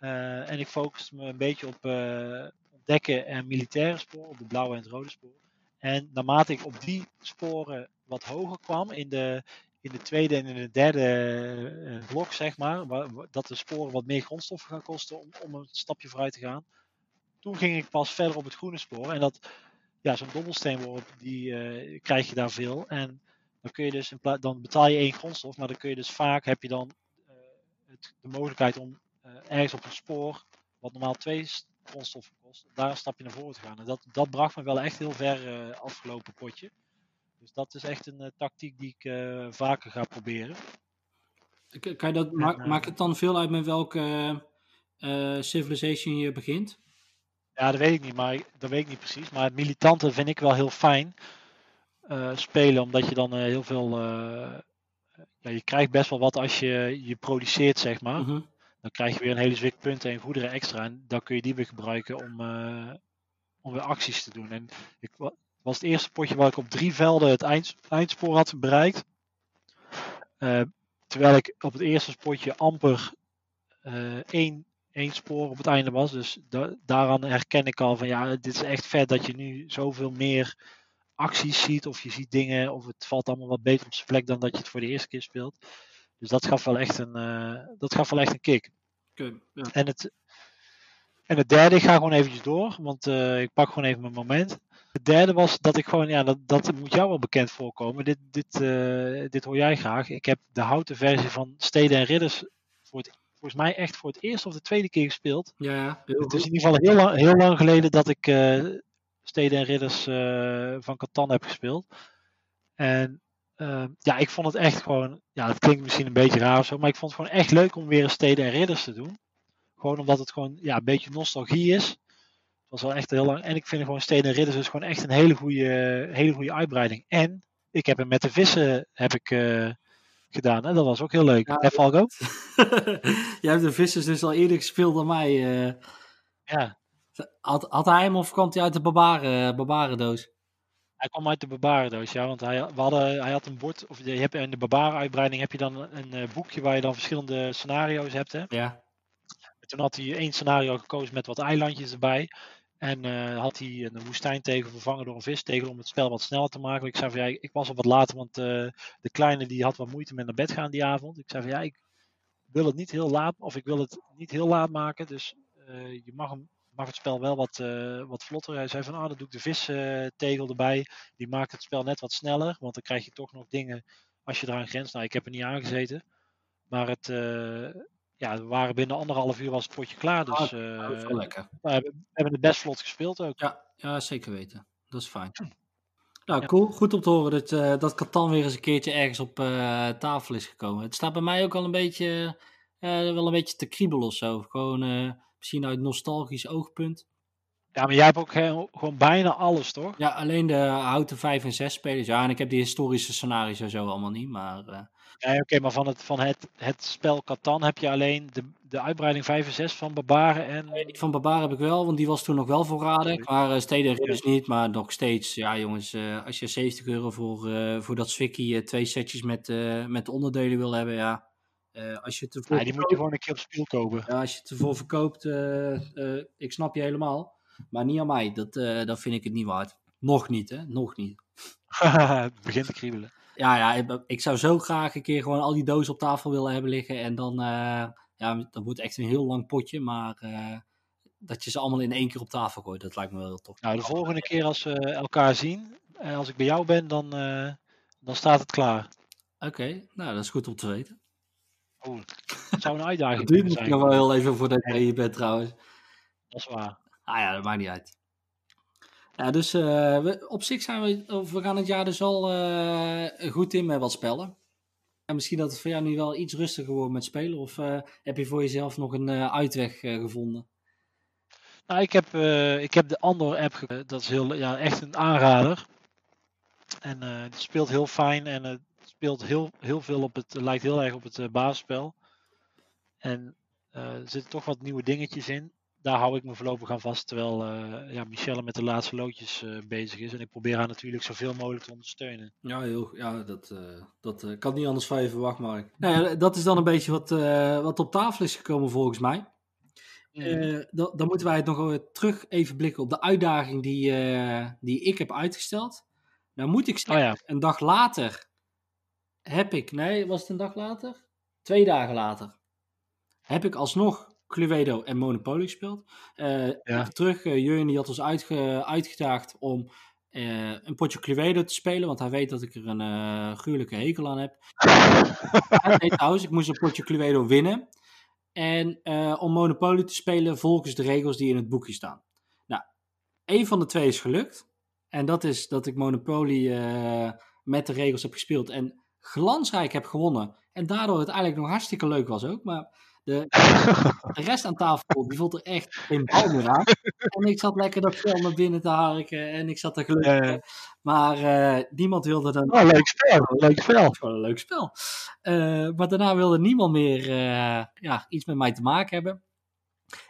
Speaker 1: Uh, en ik focuste me een beetje op uh, ontdekken en militaire spoor, op de blauwe en het rode spoor. En naarmate ik op die sporen wat hoger kwam, in de, in de tweede en in de derde blok, zeg maar, dat de sporen wat meer grondstoffen gaan kosten om, om een stapje vooruit te gaan. Toen ging ik pas verder op het groene spoor. En dat, ja, zo'n dobbelsteenworp, die uh, krijg je daar veel. En dan kun je dus, in dan betaal je één grondstof, maar dan kun je dus vaak, heb je dan uh, het, de mogelijkheid om uh, ergens op een spoor, wat normaal twee grondstoffen kost, daar een stapje naar voren te gaan. En dat, dat bracht me wel echt heel ver afgelopen potje. Dus dat is echt een tactiek die ik vaker ga proberen.
Speaker 2: Kan je dat, ma maakt het dan veel uit met welke civilization je begint?
Speaker 1: Ja, dat weet ik niet, maar dat weet ik niet precies. Maar het militante vind ik wel heel fijn uh, spelen, omdat je dan uh, heel veel. Uh, ja, je krijgt best wel wat als je je produceert, zeg maar.
Speaker 2: -hmm.
Speaker 1: Dan krijg je weer een hele zwik punten en goederen extra. En dan kun je die weer gebruiken om, om weer acties te doen. En ik was het eerste potje waar ik op drie velden het eind, eindspoor had bereikt. terwijl ik op het eerste potje amper één één spoor op het einde was. Dus da daaraan herken ik al van ja, dit is echt vet dat je nu zoveel meer acties ziet. Of je ziet dingen, of het valt allemaal wat beter op zijn plek dan dat je het voor de eerste keer speelt. Dus dat gaf wel echt een, uh, dat gaf wel echt een kick.
Speaker 2: Okay, ja.
Speaker 1: En het, En het derde, ik ga gewoon eventjes door, want eh, ik pak gewoon even mijn moment. Het derde was dat ik gewoon, ja, dat, dat moet jou wel bekend voorkomen. Dit, dit, eh, dit hoor jij graag. Ik heb de houten versie van Steden en Ridders voor het, volgens mij echt voor het eerste of de tweede keer gespeeld.
Speaker 2: Ja.
Speaker 1: Het is in ieder geval heel lang, heel lang geleden dat ik eh, Steden en Ridders eh, van Catan heb gespeeld. En eh, ja, ik vond het echt gewoon, ja, het klinkt misschien een beetje raar of zo, maar ik vond het gewoon echt leuk om weer een Steden en Ridders te doen. Gewoon omdat het gewoon ja, een beetje nostalgie is. Het was wel echt heel lang. En ik vind gewoon Steden en Ridders is gewoon echt een hele goede, hele goede uitbreiding. En ik heb hem met de vissen heb ik, eh, gedaan. En dat was ook heel leuk.
Speaker 2: Ja,
Speaker 1: Hè, Falco?
Speaker 2: Jij hebt de vissers dus al eerder gespeeld dan mij. eh.
Speaker 1: Ja.
Speaker 2: had, had hij hem of kwam hij uit de barbaren, barbarendoos?
Speaker 1: Hij kwam uit de Barbarendoos, ja. Want hij, we hadden, hij had een bord, of je hebt in de Barbaren-uitbreiding heb je dan een eh, boekje waar je dan verschillende scenario's hebt. Hè?
Speaker 2: Ja.
Speaker 1: En toen had hij één scenario gekozen met wat eilandjes erbij. En eh, had hij een woestijntegel vervangen door een vistegel om het spel wat sneller te maken. Ik zei van ja, ik was al wat later, want eh, de kleine die had wat moeite met naar bed gaan die avond. Ik zei van ja, ik wil het niet heel laat, of ik wil het niet heel laat maken. Dus eh, je mag, hem, het spel wel wat, wat vlotter. Hij zei van ah, dan doe ik de vistegel erbij. Die maakt het spel net wat sneller, want dan krijg je toch nog dingen als je eraan grenst. Nou, ik heb er niet aan gezeten. Maar het, ja, we waren binnen anderhalf uur was het potje klaar. Dus
Speaker 2: Ah, dat
Speaker 1: eh,
Speaker 2: lekker.
Speaker 1: we hebben, we hebben het best vlot gespeeld ook.
Speaker 2: Ja, ja, zeker weten. Dat is fijn. Nou, cool. Goed om te horen dat, eh dat Catan weer eens een keertje ergens op eh, tafel is gekomen. Het staat bij mij ook al een beetje, wel een beetje te kriebelen of zo. Gewoon misschien uit nostalgisch oogpunt.
Speaker 1: Ja, maar jij hebt ook he- gewoon bijna alles, toch?
Speaker 2: Ja, alleen de houten 5 en 6 spelers. Ja, en ik heb die historische scenario's en zo allemaal niet. Maar
Speaker 1: Nee, oké, maar van het, van het, het spel Catan heb je alleen de, de uitbreiding 5 en 6 van Barbaren en...
Speaker 2: die van Barbar heb ik wel, want die was toen nog wel voorradig. Maar uh, Steden en Ridders niet. Maar nog steeds, ja jongens, eh, als je 70 euro voor, eh, voor dat eh, twee setjes met, eh, met onderdelen wil hebben, ja. eh, als je het ervoor
Speaker 1: Ja, die moet je gewoon een keer op spiel kopen.
Speaker 2: Ja, als je het ervoor verkoopt, eh, eh, ik snap je helemaal. Maar niet aan mij, dat, eh dat vind ik het niet waard. Nog niet, hè? Nog niet.
Speaker 1: het begint te kriebelen.
Speaker 2: Ja, ja ik, zou zo graag een keer gewoon al die dozen op tafel willen hebben liggen. En dan, eh, ja, dat wordt echt een heel lang potje. Maar eh, dat je ze allemaal in één keer op tafel gooit, dat lijkt me wel heel tof.
Speaker 1: Nou, de volgende keer als we elkaar zien, en als ik bij jou ben, dan, eh, dan staat het klaar.
Speaker 2: Oké, nou, dat is goed om te weten.
Speaker 1: Oh, het zou een uitdaging
Speaker 2: Het duurt
Speaker 1: kunnen
Speaker 2: misschien
Speaker 1: zijn.
Speaker 2: nog wel heel even voordat je hier bent trouwens.
Speaker 1: Dat is waar.
Speaker 2: Ah ja, dat maakt niet uit. Ja, dus eh, op zich zijn we, we gaan het jaar dus al eh, goed in met wat spellen. En misschien dat het voor jou nu wel iets rustiger wordt met spelen. Of eh, heb je voor jezelf nog een uitweg gevonden?
Speaker 1: Nou, ik heb, ik heb de Andor app, dat is heel, ja, echt een aanrader. En het speelt heel fijn en het speelt heel, heel veel op het, lijkt heel erg op het basisspel. En er zitten toch wat nieuwe dingetjes in. Daar hou ik me voorlopig aan vast, terwijl eh, ja, Michelle met de laatste loodjes eh, bezig is. En ik probeer haar natuurlijk zoveel mogelijk te ondersteunen.
Speaker 2: Ja, heel, ja dat, eh, dat eh, kan niet anders van je verwachten, Mark. Nou ja, dat is dan een beetje wat, eh, wat op tafel is gekomen volgens mij. Eh, dan, dan moeten wij het nog weer terug even blikken op de uitdaging die, eh, die ik heb uitgesteld. Nou moet ik
Speaker 1: Oh
Speaker 2: zeggen,
Speaker 1: ja,
Speaker 2: een dag later heb ik, nee, was het een dag later? Twee dagen later heb ik alsnog Cluedo en Monopoly gespeeld. Eh, terug, uh, Jurjen die had ons uitge, uitgedaagd om uh, een potje Cluedo te spelen, want hij weet dat ik er een uh, gruwelijke hekel aan heb. nee, trouwens, ik moest een potje Cluedo winnen. En uh, om Monopoly te spelen volgens de regels die in het boekje staan. Nou, één van de twee is gelukt. En dat is dat ik Monopoly met de regels heb gespeeld en glansrijk heb gewonnen. En daardoor het eigenlijk nog hartstikke leuk was ook. Maar de, de rest aan tafel, die vond er echt geen bal meer aan. En ik zat lekker dat spel naar binnen te harken en ik zat te gelukkig. Uh, maar uh, niemand wilde dan...
Speaker 1: Oh, leuk spel, leuk spel.
Speaker 2: Een leuk spel. Uh, maar daarna wilde niemand meer uh, ja, iets met mij te maken hebben.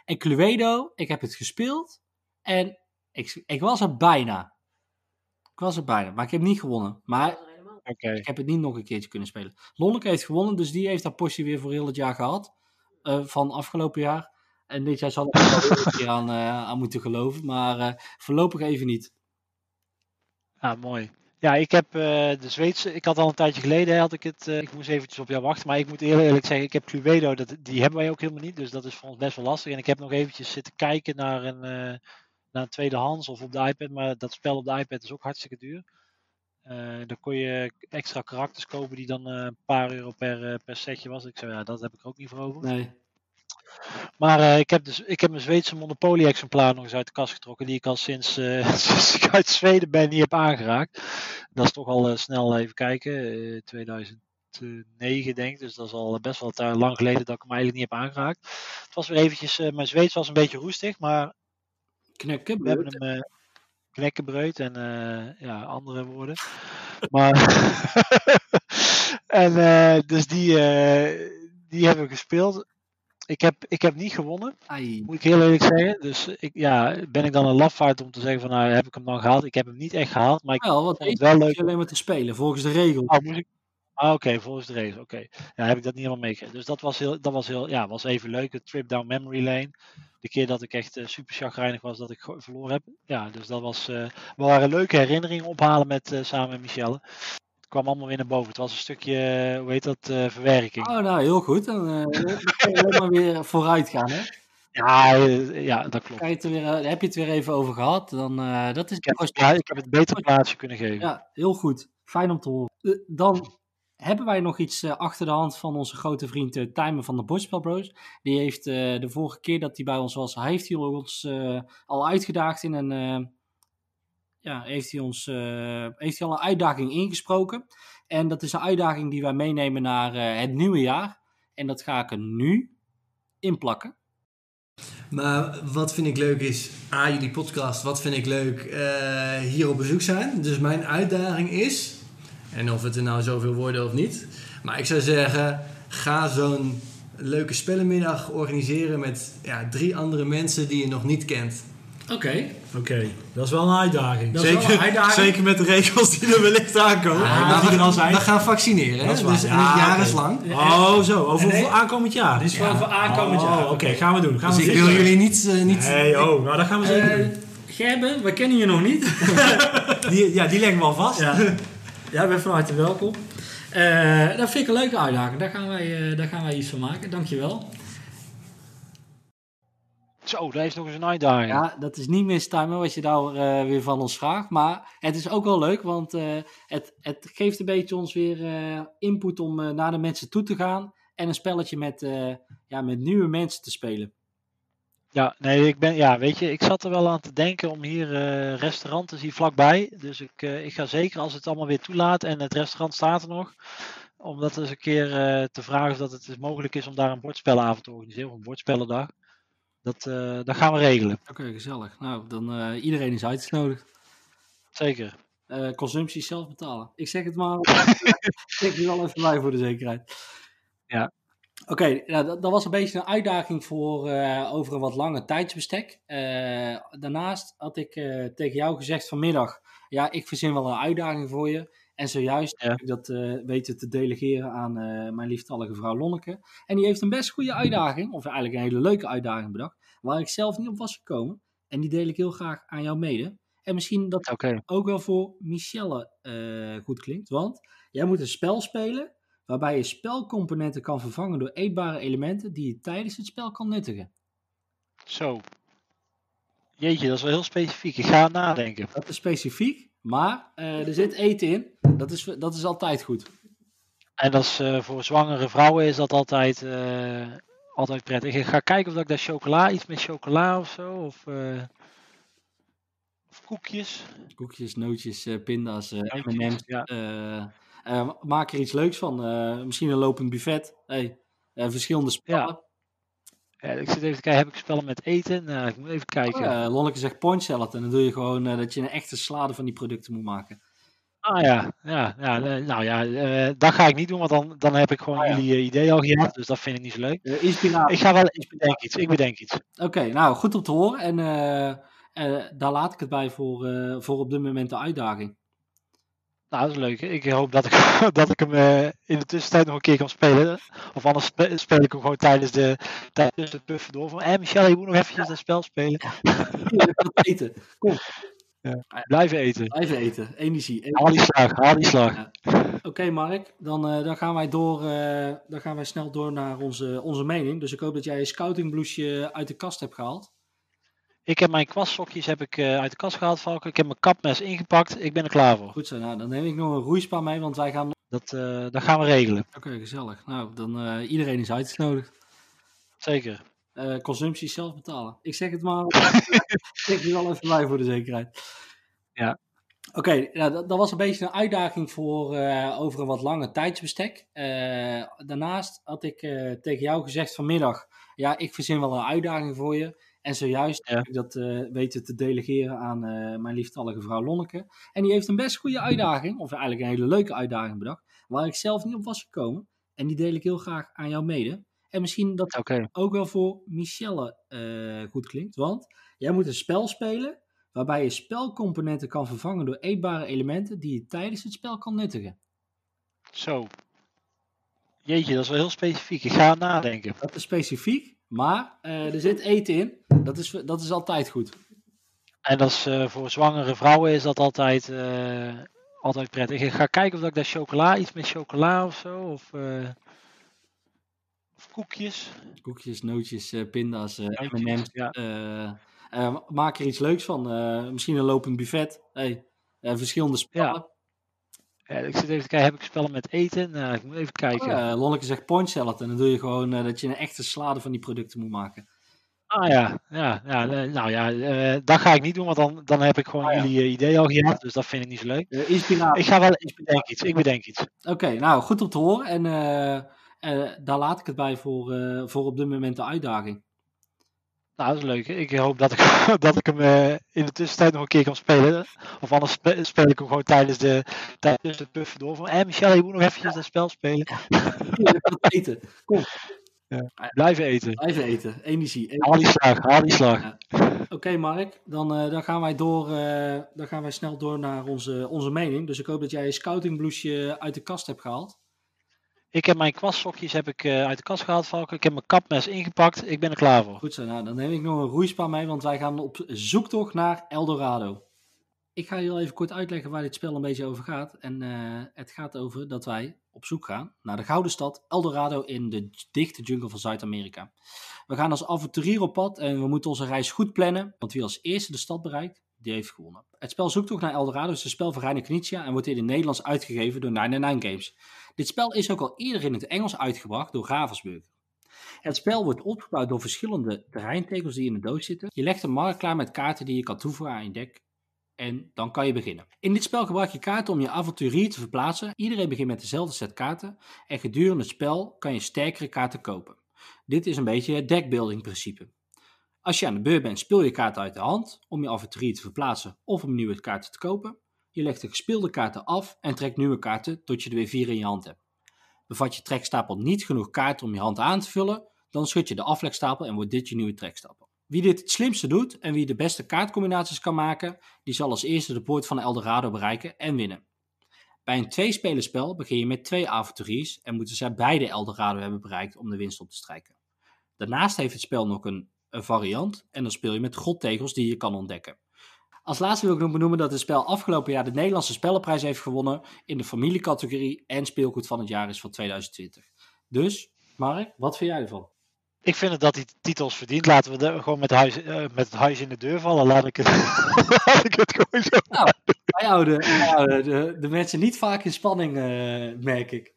Speaker 2: En Cluedo, ik heb het gespeeld en ik, ik was er bijna. Ik was er bijna, maar ik heb niet gewonnen. Maar
Speaker 1: okay.
Speaker 2: ik heb het niet nog een keertje kunnen spelen. Lonneke heeft gewonnen, dus die heeft haar postje weer voor heel het jaar gehad. Uh, van afgelopen jaar. En dit jaar zal ik er wel een keer aan, uh, aan moeten geloven. Maar uh, voorlopig even niet.
Speaker 1: Ja, mooi. Ja, ik heb eh, de Zweedse, ik had al een tijdje geleden, had ik het, ik moest eventjes op jou wachten, maar ik moet heel eerlijk zeggen, ik heb Cluedo, dat, die hebben wij ook helemaal niet, dus dat is voor ons best wel lastig. En ik heb nog eventjes zitten kijken naar een, uh, naar een tweedehands of op de iPad, maar dat spel op de iPad is ook hartstikke duur. Uh, dan kon je extra karakters kopen die dan een paar euro per, per setje was. Ik zei, ja, dat heb ik er ook niet voor over.
Speaker 2: Nee.
Speaker 1: Maar uh, ik, heb dus, ik heb mijn Zweedse Monopoly-exemplaar nog eens uit de kast getrokken, die ik al sinds, uh, sinds ik uit Zweden ben niet heb aangeraakt. Dat is toch al uh, snel even kijken, 2009 denk ik, dus dat is al best wel tijd, lang geleden dat ik hem eigenlijk niet heb aangeraakt. Het was weer eventjes, mijn Zweeds was een beetje roestig, maar
Speaker 2: Knekken,
Speaker 1: we hebben hem knekkenbreut en ja, andere woorden. Maar en dus die, die hebben we gespeeld ik heb, ik heb niet gewonnen.
Speaker 2: Ai.
Speaker 1: Moet ik heel eerlijk zeggen. Dus ik, ja, ben ik dan een lafaard om te zeggen van nou heb ik hem dan gehaald. Ik heb hem niet echt gehaald. Maar ik
Speaker 2: wel, want
Speaker 1: vond het wel leuk.
Speaker 2: alleen maar te spelen volgens de regels.
Speaker 1: Oh, moest ik... Ah, oké, volgens de regels. Oké. Ja, heb ik dat niet helemaal meegekregen. Dus dat was heel, dat was heel, ja, was even leuk. Trip down memory lane. De keer dat ik echt uh, super chagrijnig was dat ik verloren heb. Ja, dus dat was, uh, we waren leuke herinneringen ophalen met, uh, samen met Michelle kwam allemaal weer naar boven. Het was een stukje, hoe heet dat, verwerking.
Speaker 2: Oh, nou, heel goed. Dan, uh, kan je maar weer vooruit gaan, hè?
Speaker 1: Ja, ja dat klopt.
Speaker 2: Je het weer, heb je het weer even over gehad? Dan, dat is
Speaker 1: ik, heb, ja, ik heb het beter plaatsje kunnen geven.
Speaker 2: Ja, heel goed. Fijn om te horen. dan hebben wij nog iets achter de hand van onze grote vriend uh, Timer van de Bordspelbros. Die heeft de vorige keer dat hij bij ons was, heeft hij ons al uitgedaagd in een ja, heeft, hij ons, heeft hij al een uitdaging ingesproken. En dat is een uitdaging die wij meenemen naar het nieuwe jaar. En dat ga ik er nu inplakken.
Speaker 3: Maar wat vind ik leuk is, A, jullie podcast, wat vind ik leuk, hier op bezoek zijn. Dus mijn uitdaging is, en of het er nou zoveel worden of niet. Maar ik zou zeggen, ga zo'n leuke spellenmiddag organiseren met ja, drie andere mensen die je nog niet kent.
Speaker 2: Oké.
Speaker 4: Oké, okay. dat is wel een uitdaging.
Speaker 2: Dat
Speaker 4: zeker,
Speaker 2: wel een uitdaging.
Speaker 4: zeker met de regels die er wellicht aankomen.
Speaker 3: Ja, die er al zijn. We gaan vaccineren, hè? dus ja.
Speaker 4: Okay. Oh, zo. Over nee, aankomend jaar.
Speaker 2: Dit is gewoon voor aankomend
Speaker 4: oh,
Speaker 2: jaar.
Speaker 4: Oké, okay, gaan we doen. Gaan
Speaker 3: dus
Speaker 4: we
Speaker 3: ik wil jullie niet... Uh, niet
Speaker 4: nee, oh, nou dat gaan we zeker
Speaker 2: uh, doen. Gerben, we kennen je nog niet.
Speaker 4: die, ja, die leggen we al vast.
Speaker 2: Ja, ja bent van harte welkom. Uh, dat vind ik een leuke uitdaging. Daar gaan wij, uh, daar gaan wij iets van maken. Dankjewel.
Speaker 1: Zo, daar is nog eens een uitdaging.
Speaker 2: Ja, dat is niet mistimen wat je daar uh, weer van ons vraagt. Maar het is ook wel leuk, want uh, het, het geeft een beetje ons weer uh, input om naar de mensen toe te gaan. En een spelletje met, ja, met nieuwe mensen te spelen.
Speaker 1: Ja, nee, ik ben, ja, weet je, ik zat er wel aan te denken om hier restauranten hier vlakbij. Dus ik, ik ga zeker als het allemaal weer toelaat en het restaurant staat er nog. Om dat eens een keer te vragen of dat het mogelijk is om daar een bordspellenavond te organiseren. Of een bordspellendag. Dat, uh, dat gaan we regelen.
Speaker 2: Oké, okay, gezellig. Nou, dan uh, iedereen is uitgenodigd.
Speaker 1: Zeker.
Speaker 2: Uh, consumptie zelf betalen. Ik zeg het maar. ik er wel even bij voor de zekerheid.
Speaker 1: Ja.
Speaker 2: Oké, okay, nou, dat, dat, was een beetje een uitdaging voor over een wat langer tijdsbestek. daarnaast had ik tegen jou gezegd vanmiddag: ja, ik verzin wel een uitdaging voor je. En zojuist ja. heb ik dat weten te delegeren aan mijn lieftallige vrouw Lonneke. En die heeft een best goede uitdaging, of eigenlijk een hele leuke uitdaging bedacht, waar ik zelf niet op was gekomen. En die deel ik heel graag aan jou mede. En misschien dat
Speaker 1: okay.
Speaker 2: ook wel voor Michelle goed klinkt. Want jij moet een spel spelen waarbij je spelcomponenten kan vervangen door eetbare elementen die je tijdens het spel kan nuttigen.
Speaker 1: Zo. Jeetje, dat is wel heel specifiek. Ik ga nadenken.
Speaker 2: Dat is specifiek. Maar uh, er zit eten in. Dat is, dat is altijd goed.
Speaker 1: En dat is, uh, voor zwangere vrouwen is dat altijd, uh, altijd prettig. Ik ga kijken of ik daar chocola, iets met chocola of zo. Of, of koekjes.
Speaker 2: Koekjes, nootjes, pinda's, M&M's. Ja. Maak er iets leuks van. misschien een lopend buffet. Hey, verschillende spellen.
Speaker 1: Ja. Ja, ik zit even te kijken, heb ik spellen met eten? Nou, ik moet even kijken.
Speaker 2: Oh, Lonneke zegt point salad en dan doe je gewoon uh, dat je een echte salade van die producten moet maken.
Speaker 1: Ah ja, ja, ja nou ja, uh, dat ga ik niet doen, want dan, dan heb ik gewoon ah, ja. jullie uh, idee al gehad, dus dat vind ik niet zo leuk.
Speaker 2: Uh, inspiratie.
Speaker 1: Ik ga wel, ik bedenk iets, ik bedenk iets.
Speaker 2: Oké, okay, nou goed om te horen en daar laat ik het bij voor, voor op dit moment de uitdaging.
Speaker 1: Nou, dat is leuk. Ik hoop dat ik, dat ik hem uh, in de tussentijd nog een keer kan spelen. Of anders spe speel ik hem gewoon tijdens de, tijdens de puffen door. Van, hé Michel, je moet nog eventjes dat spel spelen.
Speaker 2: Ja, eten. Kom.
Speaker 1: Blijven eten.
Speaker 2: Blijven eten. Energie.
Speaker 1: Haal die slag, haal die slag.
Speaker 2: Oké, Mark. Dan, eh, dan gaan wij door. eh, dan gaan wij snel door naar onze, onze mening. Dus ik hoop dat jij je scoutingbloesje uit de kast hebt gehaald.
Speaker 1: Ik heb mijn kwastsokjes heb ik, eh, uit de kast gehaald, Valken. Ik heb mijn kapmes ingepakt. Ik ben er klaar voor.
Speaker 2: Goed zo. Nou, dan neem ik nog een roeispa mee, want wij gaan.
Speaker 1: Dat, eh, dat gaan we regelen.
Speaker 2: Oké, gezellig. Nou, dan eh, iedereen is uitgenodigd.
Speaker 1: Zeker.
Speaker 2: Consumptie zelf betalen. Ik zeg het maar. zeg je wel even bij voor de zekerheid.
Speaker 1: Ja.
Speaker 2: Oké, nou, dat, dat was een beetje een uitdaging voor over een wat langer tijdsbestek. Daarnaast had ik tegen jou gezegd vanmiddag, ja, ik verzin wel een uitdaging voor je. En zojuist
Speaker 1: Ja.
Speaker 2: heb ik dat eh, weten te delegeren aan eh, mijn lieftallige vrouw Lonneke. En die heeft een best goede uitdaging, of eigenlijk een hele leuke uitdaging bedacht, waar ik zelf niet op was gekomen. En die deel ik heel graag aan jou mede. En misschien dat ook wel voor Michelle eh, goed klinkt. Want jij moet een spel spelen waarbij je spelcomponenten kan vervangen door eetbare elementen die je tijdens het spel kan nuttigen.
Speaker 1: Zo. Jeetje, dat is wel heel specifiek. Ik ga nadenken.
Speaker 2: Dat is specifiek, maar eh, er zit eten in. Dat is, dat is altijd goed.
Speaker 1: En dat is, eh, voor zwangere vrouwen is dat altijd, eh, altijd prettig. Ik ga kijken of ik daar chocola, iets met chocola of zo. Of, of koekjes.
Speaker 2: Koekjes, nootjes, pinda's, M&M's.
Speaker 1: ja.
Speaker 2: maak er iets leuks van. Misschien een lopend buffet. Hey, verschillende spellen.
Speaker 1: Ja, ik zit even te kijken, heb ik spellen met eten? Nou, ik moet even kijken.
Speaker 2: Eh, Lonneke zegt point salad. En dan doe je gewoon eh, dat je een echte salade van die producten moet maken.
Speaker 1: Ah ja, ja, ja eh, nou ja, eh, dat ga ik niet doen, want dan, dan heb ik gewoon
Speaker 2: Ah, ja.
Speaker 1: jullie eh, idee al gehad. Dus dat vind ik niet zo leuk.
Speaker 2: Inspiratie.
Speaker 1: Ik ga wel, ik bedenk iets, ik bedenk iets.
Speaker 2: Oké, nou goed om te horen. En daar laat ik het bij voor, voor op dit moment de uitdaging.
Speaker 1: Nou, dat is leuk. Ik hoop dat ik, dat ik hem eh, in de tussentijd nog een keer kan spelen. Of anders spe- speel ik hem gewoon tijdens de tijdens het puffen door. Van, hé Michelle, je moet nog eventjes dat spel spelen.
Speaker 2: Eten. Kom,
Speaker 1: Blijven eten.
Speaker 2: blijven eten. Energie.
Speaker 1: Haal die slag, haal die slag.
Speaker 2: Oké, Mark. Dan, eh, dan gaan wij door. eh, dan gaan wij snel door naar onze, onze mening. Dus ik hoop dat jij je scoutingbloesje uit de kast hebt gehaald.
Speaker 1: Ik heb mijn kwastsokjes heb ik, eh, uit de kast gehaald, Valken. Ik heb mijn kapmes ingepakt. Ik ben er klaar voor.
Speaker 2: Goed zo, nou, dan neem ik nog een roeispa mee, want wij gaan op zoektocht naar Eldorado. Ik ga heel even kort uitleggen waar dit spel een beetje over gaat. En eh, het gaat over dat wij op zoek gaan naar de gouden stad Eldorado in de dichte jungle van Zuid-Amerika. We gaan als avonturier op pad en we moeten onze reis goed plannen, want wie als eerste de stad bereikt, die heeft gewonnen. Het spel Zoektocht naar Eldorado is een spel van Reine Knizia en wordt in het Nederlands uitgegeven door 99 Games. Dit spel is ook al eerder in het Engels uitgebracht door Ravensburger. Het spel wordt opgebouwd door verschillende terreintegels die in de doos zitten. Je legt een markt klaar met kaarten die je kan toevoegen aan je deck. En dan kan je beginnen. In dit spel gebruik je kaarten om je avonturier te verplaatsen. Iedereen begint met dezelfde set kaarten. En gedurende het spel kan je sterkere kaarten kopen. Dit is een beetje het deckbuilding principe. Als je aan de beurt bent, speel je kaarten uit de hand om je avonturier te verplaatsen of om nieuwe kaarten te kopen. Je legt de gespeelde kaarten af en trekt nieuwe kaarten tot je er weer vier in je hand hebt. Bevat je trekstapel niet genoeg kaarten om je hand aan te vullen, dan schud je de aflegstapel en wordt dit je nieuwe trekstapel. Wie dit het slimste doet en wie de beste kaartcombinaties kan maken, die zal als eerste de poort van Eldorado bereiken en winnen. Bij een tweespelerspel begin je met twee avonturiers en moeten zij beide Eldorado hebben bereikt om de winst op te strijken. Daarnaast heeft het spel nog een, een variant en dan speel je met godtegels die je kan ontdekken. Als laatste wil ik nog benoemen dat het spel afgelopen jaar de Nederlandse Spellenprijs heeft gewonnen in de familiecategorie en speelgoed van het jaar is van 2020. Dus, Mark, wat vind jij ervan?
Speaker 1: Ik vind het dat hij titels verdient. Laten we er gewoon met, huis, eh, met het huis in de deur vallen. Laat ik het, laat ik het gewoon zo.
Speaker 2: Houden, wij houden de, de mensen niet vaak in spanning, eh, merk ik.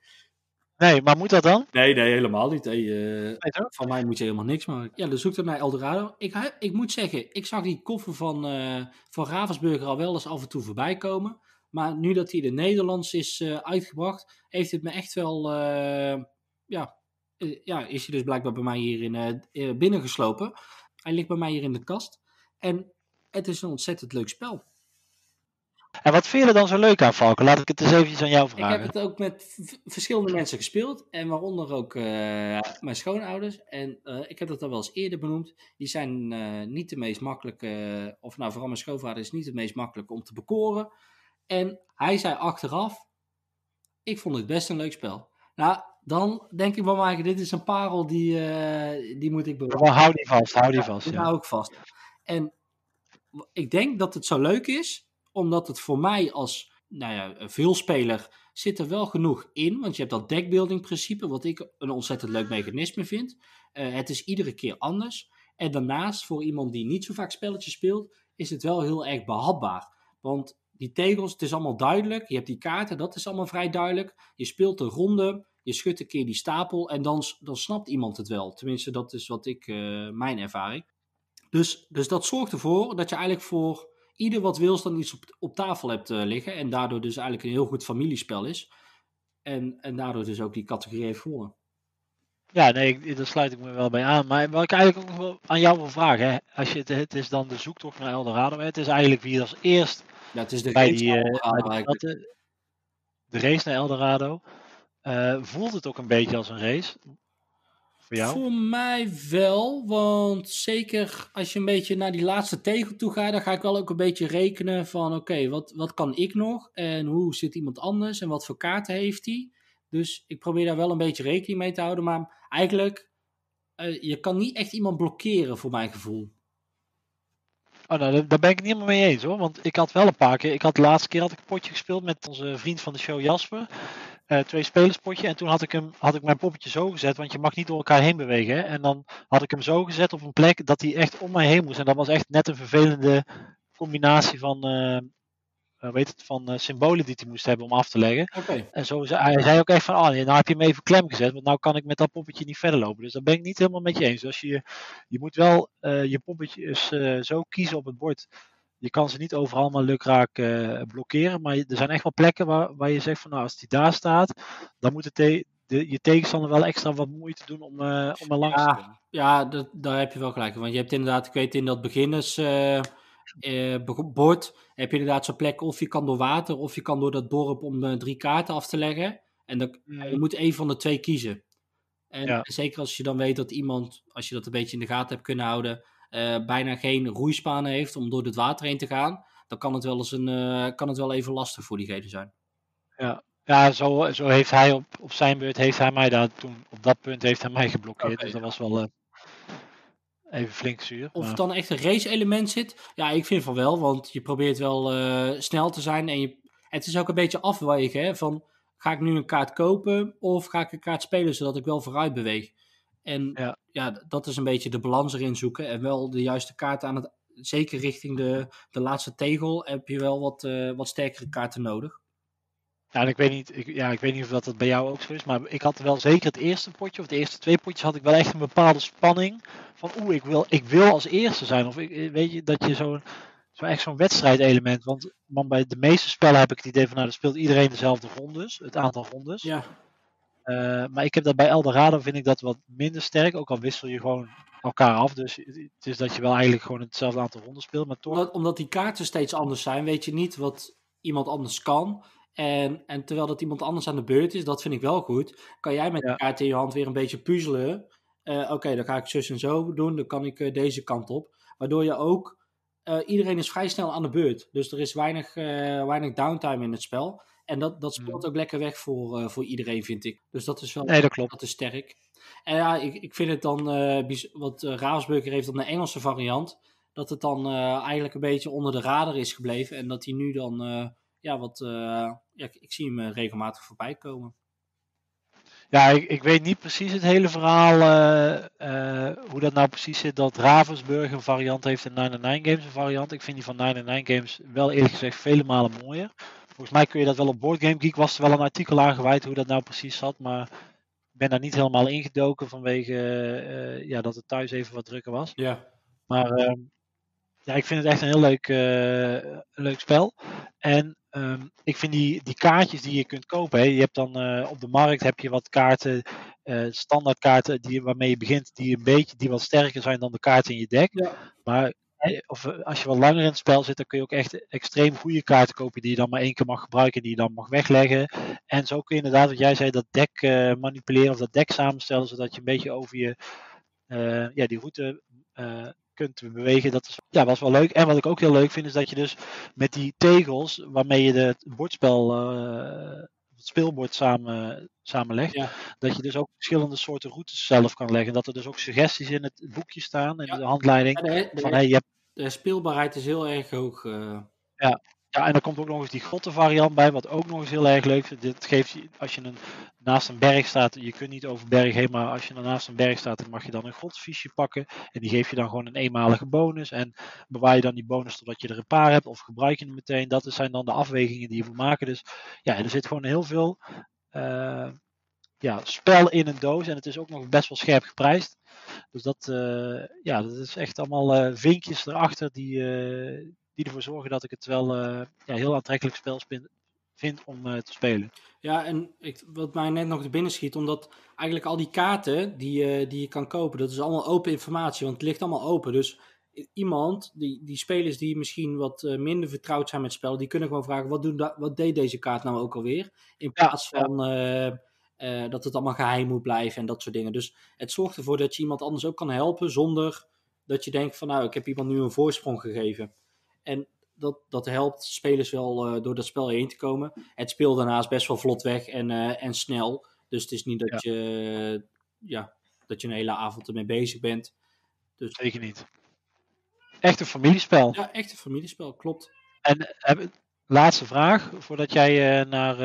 Speaker 1: Nee, maar moet dat dan?
Speaker 2: Nee, nee, helemaal niet. Hey, eh, van mij moet je helemaal niks maken. Ja, de zoektocht naar Eldorado. Ik, ik moet zeggen, ik zag die koffer van, eh, van Ravensburger al wel eens af en toe voorbij komen. Maar nu dat hij in het Nederlands is eh, uitgebracht, heeft het me echt wel... ja, ja, is hij dus blijkbaar bij mij hier in, binnengeslopen. Hij ligt bij mij hier in de kast. En het is een ontzettend leuk spel.
Speaker 1: En wat vind je er dan zo leuk aan, Valken? Laat ik het eens eventjes aan jou
Speaker 2: Ik heb
Speaker 1: vragen.
Speaker 2: het ook met verschillende mensen gespeeld. En waaronder ook eh, mijn schoonouders. En eh, ik heb dat al wel eens eerder benoemd. Die zijn eh, niet de meest makkelijke. of nou, vooral mijn schoonvader is niet het meest makkelijk om te bekoren. En hij zei achteraf. Ik vond het best een leuk spel. Nou, dan denk ik bij mij, dit is een parel die, die moet ik bewaren.
Speaker 1: Hou die vast, hou die vast.
Speaker 2: Dit
Speaker 1: Ja.
Speaker 2: hou ik vast. En ik denk dat het zo leuk is, omdat het voor mij als nou ja, veelspeler zit er wel genoeg in. Want je hebt dat deckbuilding principe, wat ik een ontzettend leuk mechanisme vind. Eh, het is iedere keer anders. En daarnaast, voor iemand die niet zo vaak spelletjes speelt, is het wel heel erg behapbaar. Want die tegels, het is allemaal duidelijk. Je hebt die kaarten, dat is allemaal vrij duidelijk. Je speelt een ronde, je schudt een keer die stapel en dan, dan snapt iemand het wel. Tenminste, dat is wat ik, eh, mijn ervaring. Dus, dus dat zorgt ervoor dat je eigenlijk voor ieder wat wils dan iets op, op tafel hebt uh, liggen. En daardoor dus eigenlijk een heel goed familiespel is. En, en daardoor dus ook die categorie heeft gewonnen.
Speaker 1: Ja, nee, daar sluit ik me wel bij aan. Maar wat ik eigenlijk ook wel aan jou wil vragen. Hè? Als je het, het is dan de zoektocht naar Eldorado. Het is eigenlijk wie als eerst
Speaker 2: ja, het is de
Speaker 1: bij die, uh, de, de race naar Eldorado. Uh, voelt het ook een beetje als een race? Voor jou?
Speaker 2: Voor mij wel, want zeker als je een beetje naar die laatste tegel toe gaat, dan ga ik wel ook een beetje rekenen van oké, wat, wat kan ik nog en hoe zit iemand anders en wat voor kaarten heeft hij. Dus ik probeer daar wel een beetje rekening mee te houden, maar eigenlijk, uh, je kan niet echt iemand blokkeren voor mijn gevoel.
Speaker 1: Oh, nou, daar ben ik het niet helemaal mee eens hoor. Want ik had wel een paar keer. Ik had de laatste keer had ik een potje gespeeld met onze vriend van de show Jasper. Uh, twee spelerspotje. En toen had ik, hem, had ik mijn poppetje zo gezet. Want je mag niet door elkaar heen bewegen. Hè? En dan had ik hem zo gezet op een plek dat hij echt om mij heen moest. En dat was echt net een vervelende combinatie van, uh, weet het, van uh, symbolen die hij moest hebben om af te leggen.
Speaker 2: Okay.
Speaker 1: En zo zei hij zei ook echt van, oh, nou heb je hem even klem gezet, want nou kan ik met dat poppetje niet verder lopen. Dus daar ben ik niet helemaal met je eens. Dus je, je moet wel je poppetjes zo kiezen op het bord. Je kan ze niet overal maar lukraak blokkeren, maar er zijn echt wel plekken waar, waar je zegt van, nou als die daar staat, dan moet het te de, je tegenstander wel extra wat moeite doen om, om er langs
Speaker 2: ja,
Speaker 1: te komen.
Speaker 2: Ja, dat, daar heb je wel gelijk. Want je hebt inderdaad, ik weet in dat beginners uh, bord heb je inderdaad zo'n plek of je kan door water of je kan door dat dorp om uh, drie kaarten af te leggen. En dan, mm. je moet één van de twee kiezen. En ja. zeker als je dan weet dat iemand, als je dat een beetje in de gaten hebt kunnen houden, uh, bijna geen roeispanen heeft om door het water heen te gaan, dan kan het wel, eens een, kan het wel even lastig voor diegene zijn.
Speaker 1: Ja, ja zo, zo heeft hij op, op zijn beurt, heeft hij mij daar toen, op dat punt heeft hij mij geblokkeerd. Okay, dus dat was wel even flink zuur.
Speaker 2: Of het dan echt een race element zit? Ja, ik vind van wel, want je probeert wel snel te zijn en je, het is ook een beetje afwegen hè, van ga ik nu een kaart kopen of ga ik een kaart spelen zodat ik wel vooruit beweeg. En ja. ja, dat is een beetje de balans erin zoeken en wel de juiste kaart aan het, zeker richting de, de laatste tegel heb je wel wat, uh, wat sterkere kaarten nodig.
Speaker 1: Ja, en ik weet niet, ik, ja, ik weet niet of dat, dat bij jou ook zo is, maar ik had wel zeker het eerste potje of de eerste twee potjes had ik wel echt een bepaalde spanning van oeh, ik wil, ik wil als eerste zijn. Of ik, weet je, dat je zo'n zo echt zo'n wedstrijdelement, want man, bij de meeste spellen heb ik het idee van nou, dan speelt iedereen dezelfde rondes, het aantal rondes.
Speaker 2: Ja.
Speaker 1: Uh, maar ik heb dat bij Eldorado vind ik dat wat minder sterk, ook al wissel je gewoon elkaar af. Dus het is dat je wel eigenlijk gewoon hetzelfde aantal rondes speelt, maar toch...
Speaker 2: Omdat, omdat die kaarten steeds anders zijn, weet je niet wat iemand anders kan. En, en terwijl dat iemand anders aan de beurt is, dat vind ik wel goed, kan jij met ja. de kaart in je hand weer een beetje puzzelen. Uh, Oké, okay, dan ga ik zus en zo doen, dan kan ik uh, deze kant op. Waardoor je ook, uh, iedereen is vrij snel aan de beurt. Dus er is weinig, weinig downtime in het spel. En dat, dat speelt mm. ook lekker weg voor, voor iedereen, vind ik. Dus dat is wel
Speaker 1: nee, dat klopt.
Speaker 2: Dat is sterk. En ja, ik, ik vind het dan, wat Ravensburger heeft dan de Engelse variant, dat het dan eigenlijk een beetje onder de radar is gebleven. En dat hij nu dan ja, wat, ja, ik, ik, zie hem regelmatig voorbij komen.
Speaker 1: Ja, ik, ik weet niet precies het hele verhaal, hoe dat nou precies zit, dat Ravensburg een variant heeft en 99 Games een variant. Ik vind die van 99 Games wel eerlijk gezegd vele malen mooier. Volgens mij kun je dat wel op Board Game Geek, was er wel een artikel aangeweid hoe dat nou precies zat, maar ik ben daar niet helemaal ingedoken vanwege ja, dat het thuis even wat drukker was.
Speaker 2: Ja.
Speaker 1: Maar ehm, ja, ik vind het echt een heel leuk, leuk spel. En Um, ik vind die, die kaartjes die je kunt kopen. Hè, je hebt dan uh, op de markt heb je wat kaarten, uh, standaardkaarten die, waarmee je begint, die een beetje die wat sterker zijn dan de kaarten in je deck.
Speaker 2: Ja.
Speaker 1: Maar of, als je wat langer in het spel zit, dan kun je ook echt extreem goede kaarten kopen die je dan maar één keer mag gebruiken, die je dan mag wegleggen. En zo kun je inderdaad, wat jij zei, dat deck uh, manipuleren of dat deck samenstellen, zodat je een beetje over je ja, die route kunt bewegen. Dat is, ja, was wel leuk. En wat ik ook heel leuk vind, is dat je dus met die tegels, waarmee je het bordspel, het speelbord samen, samenlegt,
Speaker 2: ja.
Speaker 1: dat je dus ook verschillende soorten routes zelf kan leggen. Dat er dus ook suggesties in het boekje staan, in
Speaker 2: Ja.
Speaker 1: de handleiding.
Speaker 2: De-
Speaker 1: Van hey, je hebt
Speaker 2: de speelbaarheid is heel erg hoog. eh.
Speaker 1: Ja, en er komt ook nog eens die grotte variant bij, wat ook nog eens heel erg leuk is. Dit geeft je, als je een, naast een berg staat, je kunt niet over berg heen, maar als je naast een berg staat, dan mag je dan een grotsfiche pakken. En die geeft je dan gewoon een eenmalige bonus. En bewaar je dan die bonus totdat je er een paar hebt, of gebruik je hem meteen. Dat zijn dan de afwegingen die je moet maken. Dus ja, er zit gewoon heel veel eh, ja, spel in een doos. En het is ook nog best wel scherp geprijsd. Dus dat, eh, ja, dat is echt allemaal eh, vinkjes erachter die, die ervoor zorgen dat ik het wel eh, ja, heel aantrekkelijk spel vind om eh, te spelen.
Speaker 2: Ja, en ik, wat mij net nog te binnen schiet, omdat eigenlijk al die kaarten die, je- die je kan kopen, dat is allemaal open informatie, want het ligt allemaal open. Dus iemand, die, die spelers die misschien wat eh, minder vertrouwd zijn met het spel, die kunnen gewoon vragen, wat, doen wat deed deze kaart nou ook alweer? In
Speaker 1: Ja,
Speaker 2: plaats van eh, eh, dat het allemaal geheim moet blijven en dat soort dingen. Dus het zorgt ervoor dat je iemand anders ook kan helpen, zonder dat je denkt van, nou, ik heb iemand nu een voorsprong gegeven. En dat, dat helpt spelers wel eh, door dat spel heen te komen. Het speelt daarnaast best wel vlot weg en, eh, en snel. Dus het is niet dat, je, ja, dat je een hele avond ermee bezig bent. Dus
Speaker 1: Zeker niet. Echt een familiespel.
Speaker 2: ja, echt een familiespel, klopt.
Speaker 1: En heb, laatste vraag, voordat jij eh, naar,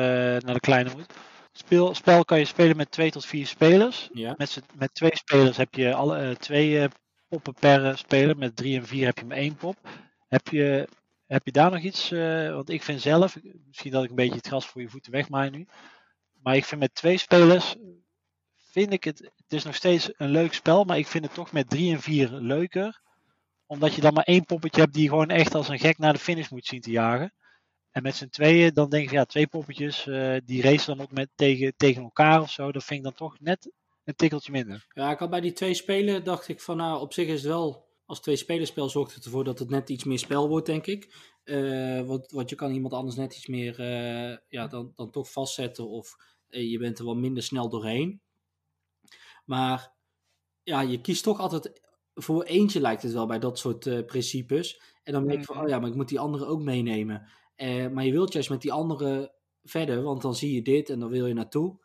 Speaker 1: naar de kleine moet. Speel, spel kan je spelen met twee tot vier spelers.
Speaker 2: Ja.
Speaker 1: Met, met twee spelers heb je alle, twee poppen per speler. Met drie en vier heb je maar één pop. Heb je, heb je daar nog iets? eh, want ik vind zelf, misschien dat ik een beetje het gras voor je voeten wegmaai nu. Maar ik vind met twee spelers, vind ik het, het is nog steeds een leuk spel. Maar ik vind het toch met drie en vier leuker. Omdat je dan maar één poppetje hebt die gewoon echt als een gek naar de finish moet zien te jagen. En met z'n tweeën, dan denk ik, ja, twee poppetjes, eh, die racen dan ook met, tegen, tegen elkaar of zo. Dat vind ik dan toch net een tikkeltje minder.
Speaker 2: Ja, ik had bij die twee spelen, dacht ik van nou, op zich is het wel, als twee spelerspel zorgt het ervoor dat het net iets meer spel wordt, denk ik. Eh, want, want je kan iemand anders net iets meer, eh, ja, dan, dan toch vastzetten of eh, je bent er wat minder snel doorheen. Maar ja, je kiest toch altijd voor eentje lijkt het wel bij dat soort principes. En dan denk ik van,
Speaker 1: Mhm.
Speaker 2: oh ja, maar ik moet die andere ook meenemen. Maar je wilt juist met die andere verder, want dan zie je dit en dan wil je naartoe.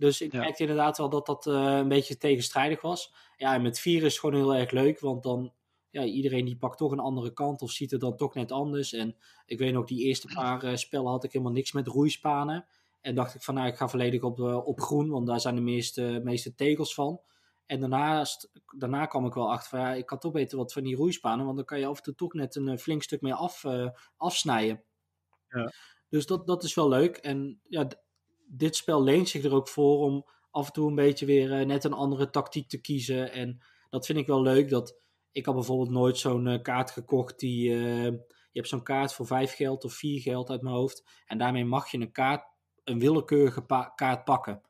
Speaker 2: Dus ik
Speaker 1: Ja.
Speaker 2: merkte inderdaad wel dat dat eh, een beetje tegenstrijdig was. Ja, en met vier is het gewoon heel erg leuk, want dan, ja, iedereen die pakt toch een andere kant of ziet het dan toch net anders. En ik weet nog, die eerste paar eh, spellen had ik helemaal niks met roeispanen. En dacht ik van, nou, ik ga volledig op, eh, op groen, want daar zijn de meeste, meeste tegels van. En daarnaast, daarna kwam ik wel achter van, ja, ik kan toch beter wat van die roeispanen, want dan kan je af en toe toch net een flink stuk mee af, afsnijden.
Speaker 1: Ja.
Speaker 2: Dus dat, dat is wel leuk. En ja, dit spel leent zich er ook voor om af en toe een beetje weer eh, net een andere tactiek te kiezen. En dat vind ik wel leuk. Dat, ik had bijvoorbeeld nooit zo'n eh, kaart gekocht die... eh, je hebt zo'n kaart voor vijf geld of vier geld uit mijn hoofd. En daarmee mag je een kaart, een willekeurige pa- kaart pakken.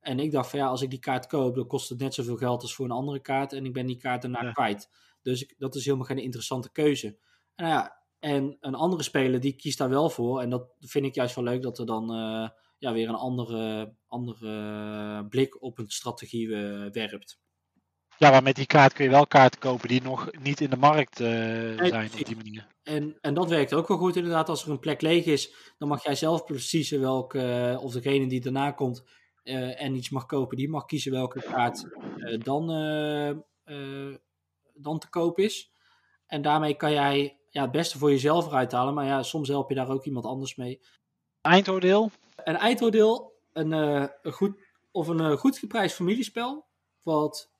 Speaker 2: En ik dacht van ja, als ik die kaart koop, dan kost het net zoveel geld als voor een andere kaart. En ik ben die kaart daarna
Speaker 1: Ja.
Speaker 2: kwijt. Dus ik, dat is helemaal geen interessante keuze. En, nou ja, en een andere speler die kiest daar wel voor. En dat vind ik juist wel leuk dat er dan ja, weer een andere, andere blik op een strategie eh, werpt.
Speaker 1: Ja, maar met die kaart kun je wel kaarten kopen die nog niet in de markt eh, zijn op die manier.
Speaker 2: En, en dat werkt ook wel goed inderdaad. Als er een plek leeg is, dan mag jij zelf precies welke, eh, of degene die daarna komt en iets mag kopen, die mag kiezen welke kaart dan, dan te koop is. En daarmee kan jij ja, het beste voor jezelf eruit halen, maar ja, soms help je daar ook iemand anders mee.
Speaker 1: Eindoordeel?
Speaker 2: Een eindoordeel, een, eh, een goed, of een eh, goed geprijsd familiespel, wat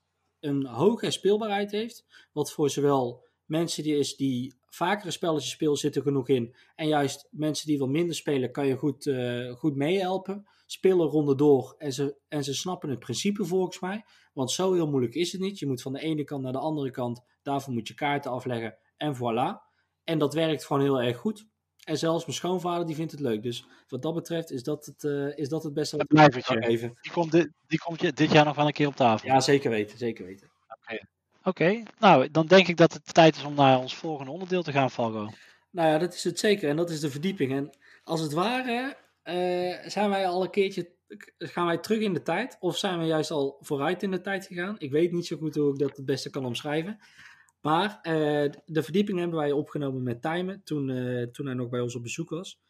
Speaker 2: een hoge speelbaarheid heeft, wat voor zowel mensen die, is die vakere spelletjes spelen zitten genoeg in, en juist mensen die wat minder spelen, kan je goed, eh, goed meehelpen. Spelen ronde door en ze, en ze snappen het principe volgens mij, want zo heel moeilijk is het niet. Je moet van de ene kant naar de andere kant, daarvoor moet je kaarten afleggen en voilà. En dat werkt gewoon heel erg goed. En zelfs mijn schoonvader die vindt het leuk. Dus wat dat betreft is dat het, eh, is dat het beste wat ik kan geven.
Speaker 1: Die komt, dit, die komt je dit jaar nog wel een keer op tafel.
Speaker 2: Ja, zeker weten, zeker weten.
Speaker 1: Oké, nou dan denk ik dat het tijd is om naar ons volgende onderdeel te gaan, Valgo.
Speaker 2: Nou ja, dat is het zeker. En dat is de verdieping. En als het ware eh, zijn wij al een keertje, gaan wij terug in de tijd? Of zijn we juist al vooruit in de tijd gegaan? Ik weet niet zo goed hoe ik dat het beste kan omschrijven. Maar eh, de verdieping hebben wij opgenomen met Timen toen, eh, toen hij nog bij ons op bezoek was.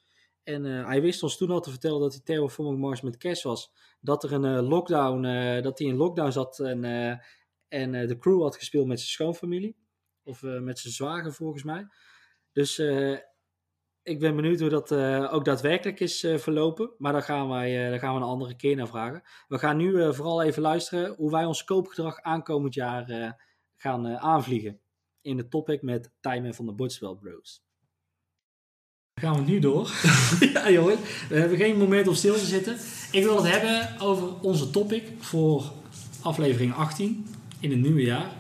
Speaker 2: En eh, hij wist ons toen al te vertellen dat hij Terraforming Mars met Cash was. Dat er een lockdown, dat hij in lockdown zat en, en de crew had gespeeld met zijn schoonfamilie. Of met zijn zwager volgens mij. Dus ik ben benieuwd hoe dat ook daadwerkelijk is verlopen. Maar daar gaan, wij, daar gaan we een andere keer naar vragen. We gaan nu vooral even luisteren hoe wij ons koopgedrag aankomend jaar gaan eh, aanvliegen. In de topic met Tijmen van de Botspel Bros. Dan gaan we nu door. ja jongens, we hebben geen moment om stil te zitten. Ik wil het hebben over onze topic voor aflevering 18 in het nieuwe jaar.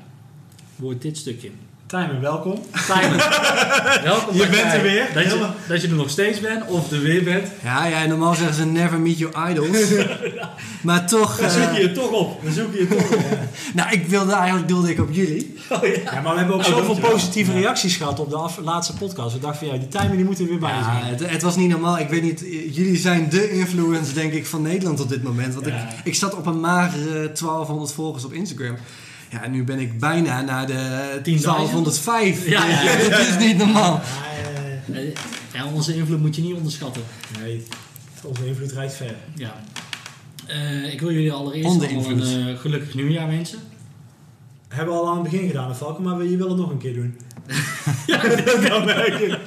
Speaker 2: Wordt dit stukje.
Speaker 4: Tijmen, welkom.
Speaker 2: Tijmen, welkom.
Speaker 4: Je bent er weer.
Speaker 2: Dat je, dat je er nog steeds bent of er weer bent.
Speaker 3: Ja, ja, normaal zeggen ze never meet your idols. maar toch...
Speaker 4: Dan zoek
Speaker 3: eh,
Speaker 4: je je toch op. Dan zoek je je toch op. Ja.
Speaker 3: nou, ik wilde eigenlijk doelde ik op jullie.
Speaker 4: Ja, maar we hebben ook
Speaker 2: Oh,
Speaker 4: zoveel positieve reacties gehad op de af- laatste podcast. We dachten van ja, die Tijmen die moeten er weer bij
Speaker 3: Ja,
Speaker 4: zijn.
Speaker 3: het, het was niet normaal. Ik weet niet, eh, jullie zijn de influence, denk ik, van Nederland op dit moment. Want
Speaker 2: Ja.
Speaker 3: ik, ik zat op een magere 1200 volgers op Instagram. Ja, en nu ben ik bijna naar de
Speaker 2: 10.000?
Speaker 3: 1205.
Speaker 2: Ja, ja, ja.
Speaker 3: dat is niet normaal.
Speaker 4: Ja,
Speaker 2: onze invloed moet je niet onderschatten.
Speaker 4: nee, onze invloed reikt ver.
Speaker 2: Ja. Eh, ik wil jullie allereerst een eh, gelukkig nieuwjaar wensen.
Speaker 4: Hebben we al aan het begin gedaan, Falco, maar je wil het nog een keer doen. ja, dat kan werken.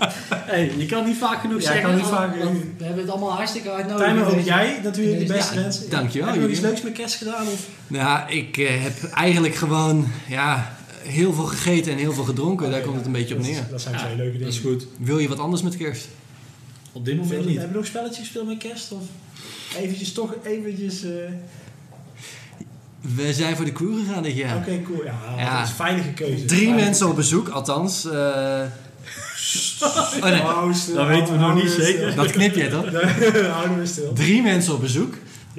Speaker 2: Hey, je kan niet vaak genoeg
Speaker 4: Ja,
Speaker 2: zeggen.
Speaker 4: kan niet
Speaker 2: al-
Speaker 4: vaak
Speaker 2: want
Speaker 4: genoeg.
Speaker 2: We hebben het allemaal hartstikke hard nodig.
Speaker 4: Tijmen, ook jij natuurlijk de beste
Speaker 3: ja,
Speaker 4: wensen.
Speaker 3: dankjewel,
Speaker 4: Heb je nog iets leuks met kerst gedaan? Of?
Speaker 3: Nou, ik eh, heb eigenlijk gewoon ja, heel veel gegeten en heel veel gedronken. Daar
Speaker 4: Oké,
Speaker 3: komt het een beetje op
Speaker 4: is-
Speaker 3: neer.
Speaker 4: Dat zijn
Speaker 2: Ja,
Speaker 4: twee leuke dingen.
Speaker 2: Dat is goed.
Speaker 3: Wil je wat anders met kerst?
Speaker 2: Op dit moment
Speaker 4: niet.
Speaker 2: niet.
Speaker 4: Heb je nog spelletjes gespeeld met kerst? Of eventjes toch eventjes... eh,
Speaker 3: We zijn voor de crew gegaan dit jaar.
Speaker 4: Oké, cool. Ja,
Speaker 3: Ja.
Speaker 4: dat is een veilige keuze.
Speaker 3: Drie
Speaker 4: Veilige
Speaker 3: mensen op bezoek, althans. eh, oh nee,
Speaker 4: Hou stil,
Speaker 2: Dat weten we nog niet
Speaker 4: stil.
Speaker 2: zeker.
Speaker 3: dat knip je toch?
Speaker 4: Houden we stil.
Speaker 3: Drie mensen op bezoek.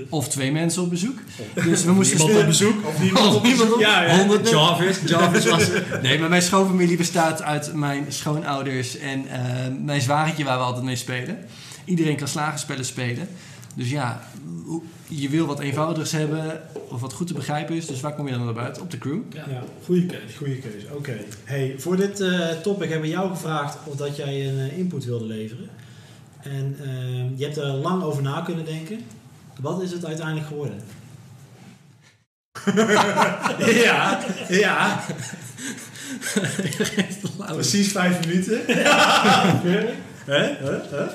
Speaker 3: Of twee mensen op bezoek. Dus we moesten
Speaker 2: Niemand op bezoek.
Speaker 4: Of niemand op bezoek. Ja, ja.
Speaker 3: 100
Speaker 2: Jarvis. Jarvis was
Speaker 3: Nee, maar mijn schoonfamilie bestaat uit mijn schoonouders en eh, mijn zwagertje waar we altijd mee spelen. Iedereen kan slagenspellen spelen. Dus ja, je wil wat eenvoudigers hebben of wat goed te begrijpen is. Dus waar kom je dan naar buiten? Op de crew.
Speaker 2: Ja.
Speaker 4: Ja, goede keuze. Goede keuze. Oké. Hey, voor dit eh, topic hebben we jou gevraagd of dat jij een eh, input wilde leveren. En eh, je hebt er lang over na kunnen denken. Wat is het uiteindelijk geworden? ja, ja. Precies vijf minuten. Hè? Hè? Hè?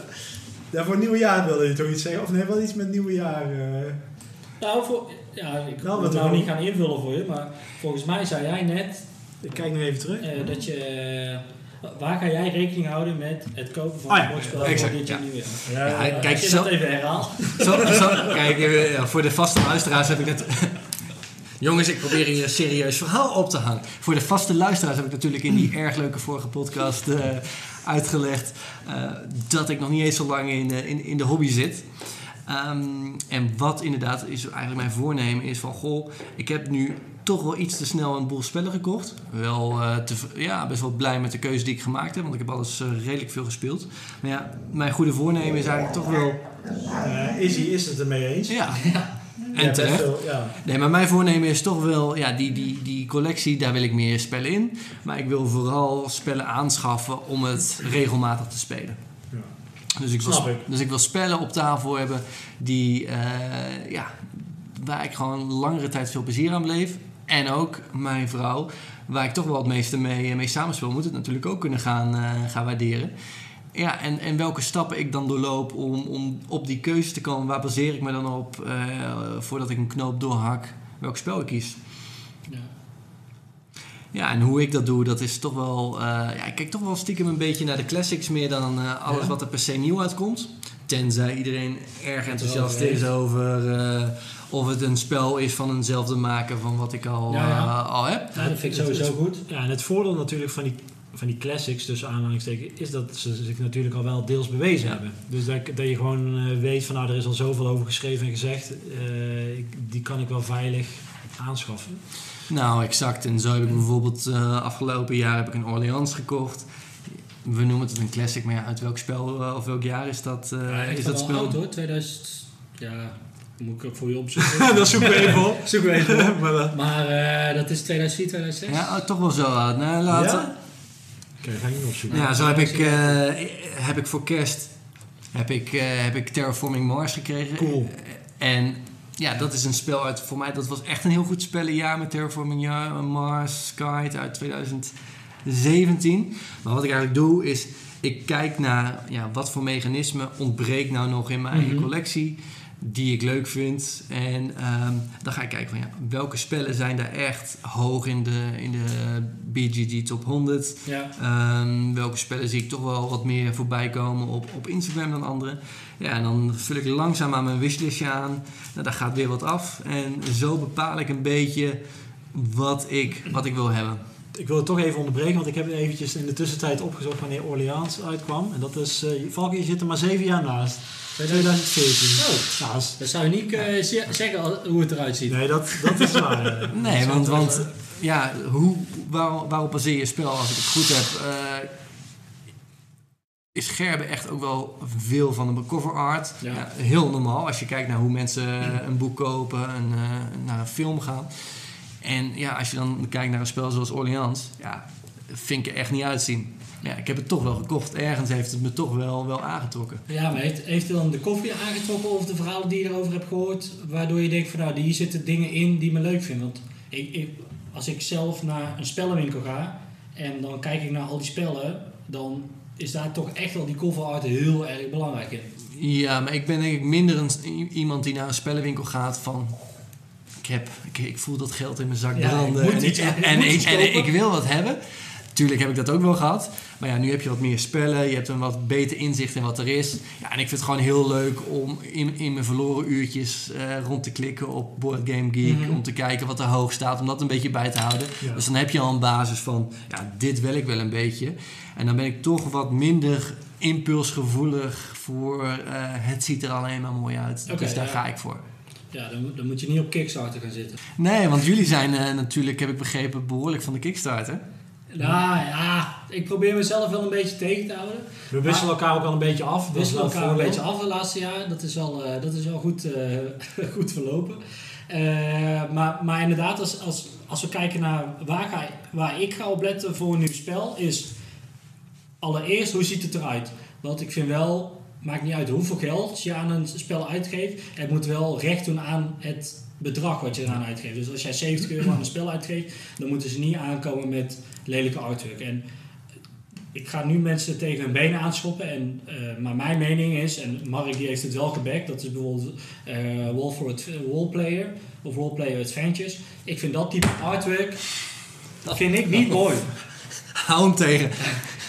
Speaker 4: Ja, voor het nieuwe jaar wilde je toch iets zeggen? Of nee, wel iets met nieuwe jaar. eh.
Speaker 2: Nou, voor, ja, ik
Speaker 4: Nou,
Speaker 2: wil het nou niet gaan invullen voor je, maar volgens mij zei jij net
Speaker 4: Ik kijk nog even terug.
Speaker 2: eh, dat je... eh, waar ga jij rekening houden met het kopen van een
Speaker 4: ja,
Speaker 2: bordspel
Speaker 3: exact,
Speaker 2: voor dit jaar
Speaker 3: ja.
Speaker 2: nieuwjaar?
Speaker 3: Ja, kijk,
Speaker 2: als je
Speaker 3: zo-
Speaker 2: dat even herhaalt.
Speaker 3: Zo, zo, kijk, eh, voor de vaste luisteraars heb ik net... Jongens, ik probeer hier een serieus verhaal op te hangen. Voor de vaste luisteraars heb ik natuurlijk in die erg leuke vorige podcast eh, uitgelegd... eh, dat ik nog niet eens zo lang in, eh, in, in de hobby zit. Ehm, en wat inderdaad is eigenlijk mijn voornemen is van... Goh, ik heb nu toch wel iets te snel een boel spellen gekocht. Wel eh, te, ja, best wel blij met de keuze die ik gemaakt heb. Want ik heb alles redelijk veel gespeeld. Maar ja, mijn goede voornemen is eigenlijk toch wel...
Speaker 4: Eh, Izzy is het ermee eens.
Speaker 3: Ja,
Speaker 4: Ja,
Speaker 3: en terecht.
Speaker 4: wel, ja.
Speaker 3: Nee, maar mijn voornemen is toch wel, ja, die, die, die collectie, daar wil ik meer spellen in. Maar ik wil vooral spellen aanschaffen om het regelmatig te spelen.
Speaker 4: Ja.
Speaker 3: Dus ik, wil,
Speaker 4: Snap ik.
Speaker 3: dus ik wil spellen op tafel hebben die, eh, ja, waar ik gewoon langere tijd veel plezier aan beleef. En ook mijn vrouw, waar ik toch wel het meeste mee, mee samenspeel, moet het natuurlijk ook kunnen gaan, eh, gaan waarderen. Ja, en, en welke stappen ik dan doorloop om, om op die keuze te komen. Waar baseer ik me dan op eh, voordat ik een knoop doorhak? Welk spel ik kies?
Speaker 2: Ja.
Speaker 3: Ja, en hoe ik dat doe, dat is toch wel... eh, ja, ik kijk toch wel stiekem een beetje naar de classics meer dan eh, alles
Speaker 4: Ja.
Speaker 3: wat er per se nieuw uitkomt. Tenzij iedereen erg enthousiast is over eh, of het een spel is van eenzelfde maker van wat ik al,
Speaker 2: Ja, ja.
Speaker 3: eh, al heb.
Speaker 2: Ja, dat vind ik sowieso goed.
Speaker 4: Ja, en het voordeel natuurlijk van die, van die classics, tussen aanhalingstekens, is dat ze zich natuurlijk al wel deels bewezen
Speaker 3: Ja.
Speaker 4: hebben. Dus dat, dat je gewoon eh, weet van nou, er is al zoveel over geschreven en gezegd, eh, ik- die kan ik wel veilig aanschaffen.
Speaker 3: Nou, exact. En zo heb ik bijvoorbeeld eh, afgelopen jaar heb ik een Orleans gekocht. We noemen het een classic, maar ja, uit welk spel of welk jaar is dat, eh,
Speaker 2: Ja,
Speaker 3: is dat
Speaker 2: wel
Speaker 3: spel?
Speaker 2: oud hoor, 2000... Ja, moet ik ook voor je opzoeken.
Speaker 4: dat zoeken we even op.
Speaker 2: Zoeken we even op.
Speaker 4: maar,
Speaker 2: Maar dat is 2004, 2006.
Speaker 3: Ja, oh, toch wel zo oud. Nou, laten.
Speaker 4: Ja? Opzoeken.
Speaker 3: Ja, zo heb ik, eh, heb ik voor kerst heb ik, eh, heb ik Terraforming Mars gekregen.
Speaker 4: Cool.
Speaker 3: En ja, dat is een spel uit, voor mij, dat was echt een heel goed spellenjaar met Terraforming Mars, Kite uit 2017. Maar wat ik eigenlijk doe is, ik kijk naar ja, wat voor mechanismen ontbreekt nou nog in mijn eigen
Speaker 2: Mhm.
Speaker 3: collectie die ik leuk vind. En ehm, dan ga ik kijken van ja, welke spellen zijn daar echt hoog in de, in de BGG top 100.
Speaker 2: Ja.
Speaker 3: Ehm, welke spellen zie ik toch wel wat meer voorbij komen op, op Instagram dan andere. Ja, en dan vul ik langzaam aan mijn wishlistje aan. Nou, daar gaat weer wat af. En zo bepaal ik een beetje wat ik, wat ik wil hebben.
Speaker 4: Ik wil het toch even onderbreken, want ik heb eventjes in de tussentijd opgezocht wanneer Orleans uitkwam. En dat is, uh, Valky, je zit er maar zeven jaar naast. 2014.
Speaker 2: Oh.
Speaker 4: Nou,
Speaker 2: Dat zou je niet eh, ze- zeggen hoe het eruit ziet.
Speaker 4: nee, dat, dat is waar. eh.
Speaker 3: Nee, want, want ja, hoe, waar, waarop baseer je spel als ik het goed heb? eh, is Gerbe echt ook wel veel van de cover art.
Speaker 2: Ja.
Speaker 3: Ja, heel normaal als je kijkt naar hoe mensen een boek kopen en eh, naar een film gaan. En ja, als je dan kijkt naar een spel zoals Orleans, ja, vind ik er echt niet uitzien. Ja, ik heb het toch wel gekocht. Ergens heeft het me toch wel, wel aangetrokken.
Speaker 2: Ja, maar heeft, heeft dan de koffie aangetrokken of de verhalen die je erover hebt gehoord, waardoor je denkt van nou, hier zitten dingen in die me leuk vinden? Want ik, ik, als ik zelf naar een spellenwinkel ga en dan kijk ik naar al die spellen, dan is daar toch echt wel die cover art heel erg belangrijk in.
Speaker 3: Ja, maar ik ben denk ik minder een, iemand die naar een spellenwinkel gaat van... Ik, heb, ik, ik voel dat geld in mijn zak
Speaker 2: Ja,
Speaker 3: branden en, ik, en, ik wil wat hebben. Tuurlijk heb ik dat ook wel gehad. Maar ja, nu heb je wat meer spellen. Je hebt een wat beter inzicht in wat er is. Ja, en ik vind het gewoon heel leuk om in, in mijn verloren uurtjes eh, rond te klikken op Board Game Geek.
Speaker 2: Mhm.
Speaker 3: Om te kijken wat er hoog staat. Om dat een beetje bij te houden.
Speaker 4: Ja.
Speaker 3: Dus dan heb je al een basis van, ja, dit wil ik wel een beetje. En dan ben ik toch wat minder impulsgevoelig voor eh, het ziet er alleen maar mooi uit. Dus daar
Speaker 2: ja.
Speaker 3: ga ik voor.
Speaker 2: Ja, dan, moet- dan moet je niet op Kickstarter gaan zitten.
Speaker 3: Nee, want jullie zijn eh, natuurlijk, heb ik begrepen, behoorlijk van de Kickstarter.
Speaker 2: Nou ja, ik probeer mezelf wel een beetje tegen te houden.
Speaker 4: We wisselen elkaar ook al een beetje af.
Speaker 2: We wisselen elkaar een beetje af de laatste jaar. Dat is wel, eh, dat is wel goed, eh, goed verlopen. Eh, maar, maar inderdaad, als, als, als we kijken naar waar, ga, waar ik ga op letten voor een nieuw spel, is allereerst hoe ziet het eruit? Want ik vind wel, maakt niet uit hoeveel geld je aan een spel uitgeeft, het moet wel recht doen aan het bedrag wat je eraan uitgeeft. Dus als jij 70 euro aan een spel uitgeeft, dan moeten ze niet aankomen met lelijke artwork. En ik ga nu mensen tegen hun benen aanschoppen. En, eh, maar mijn mening is, en Mark die heeft het wel gebackt, dat is bijvoorbeeld eh Wall for Roleplayer of Roleplayer Adventures. Ik vind dat type artwork, dat vind ik niet mooi.
Speaker 3: Hou hem tegen.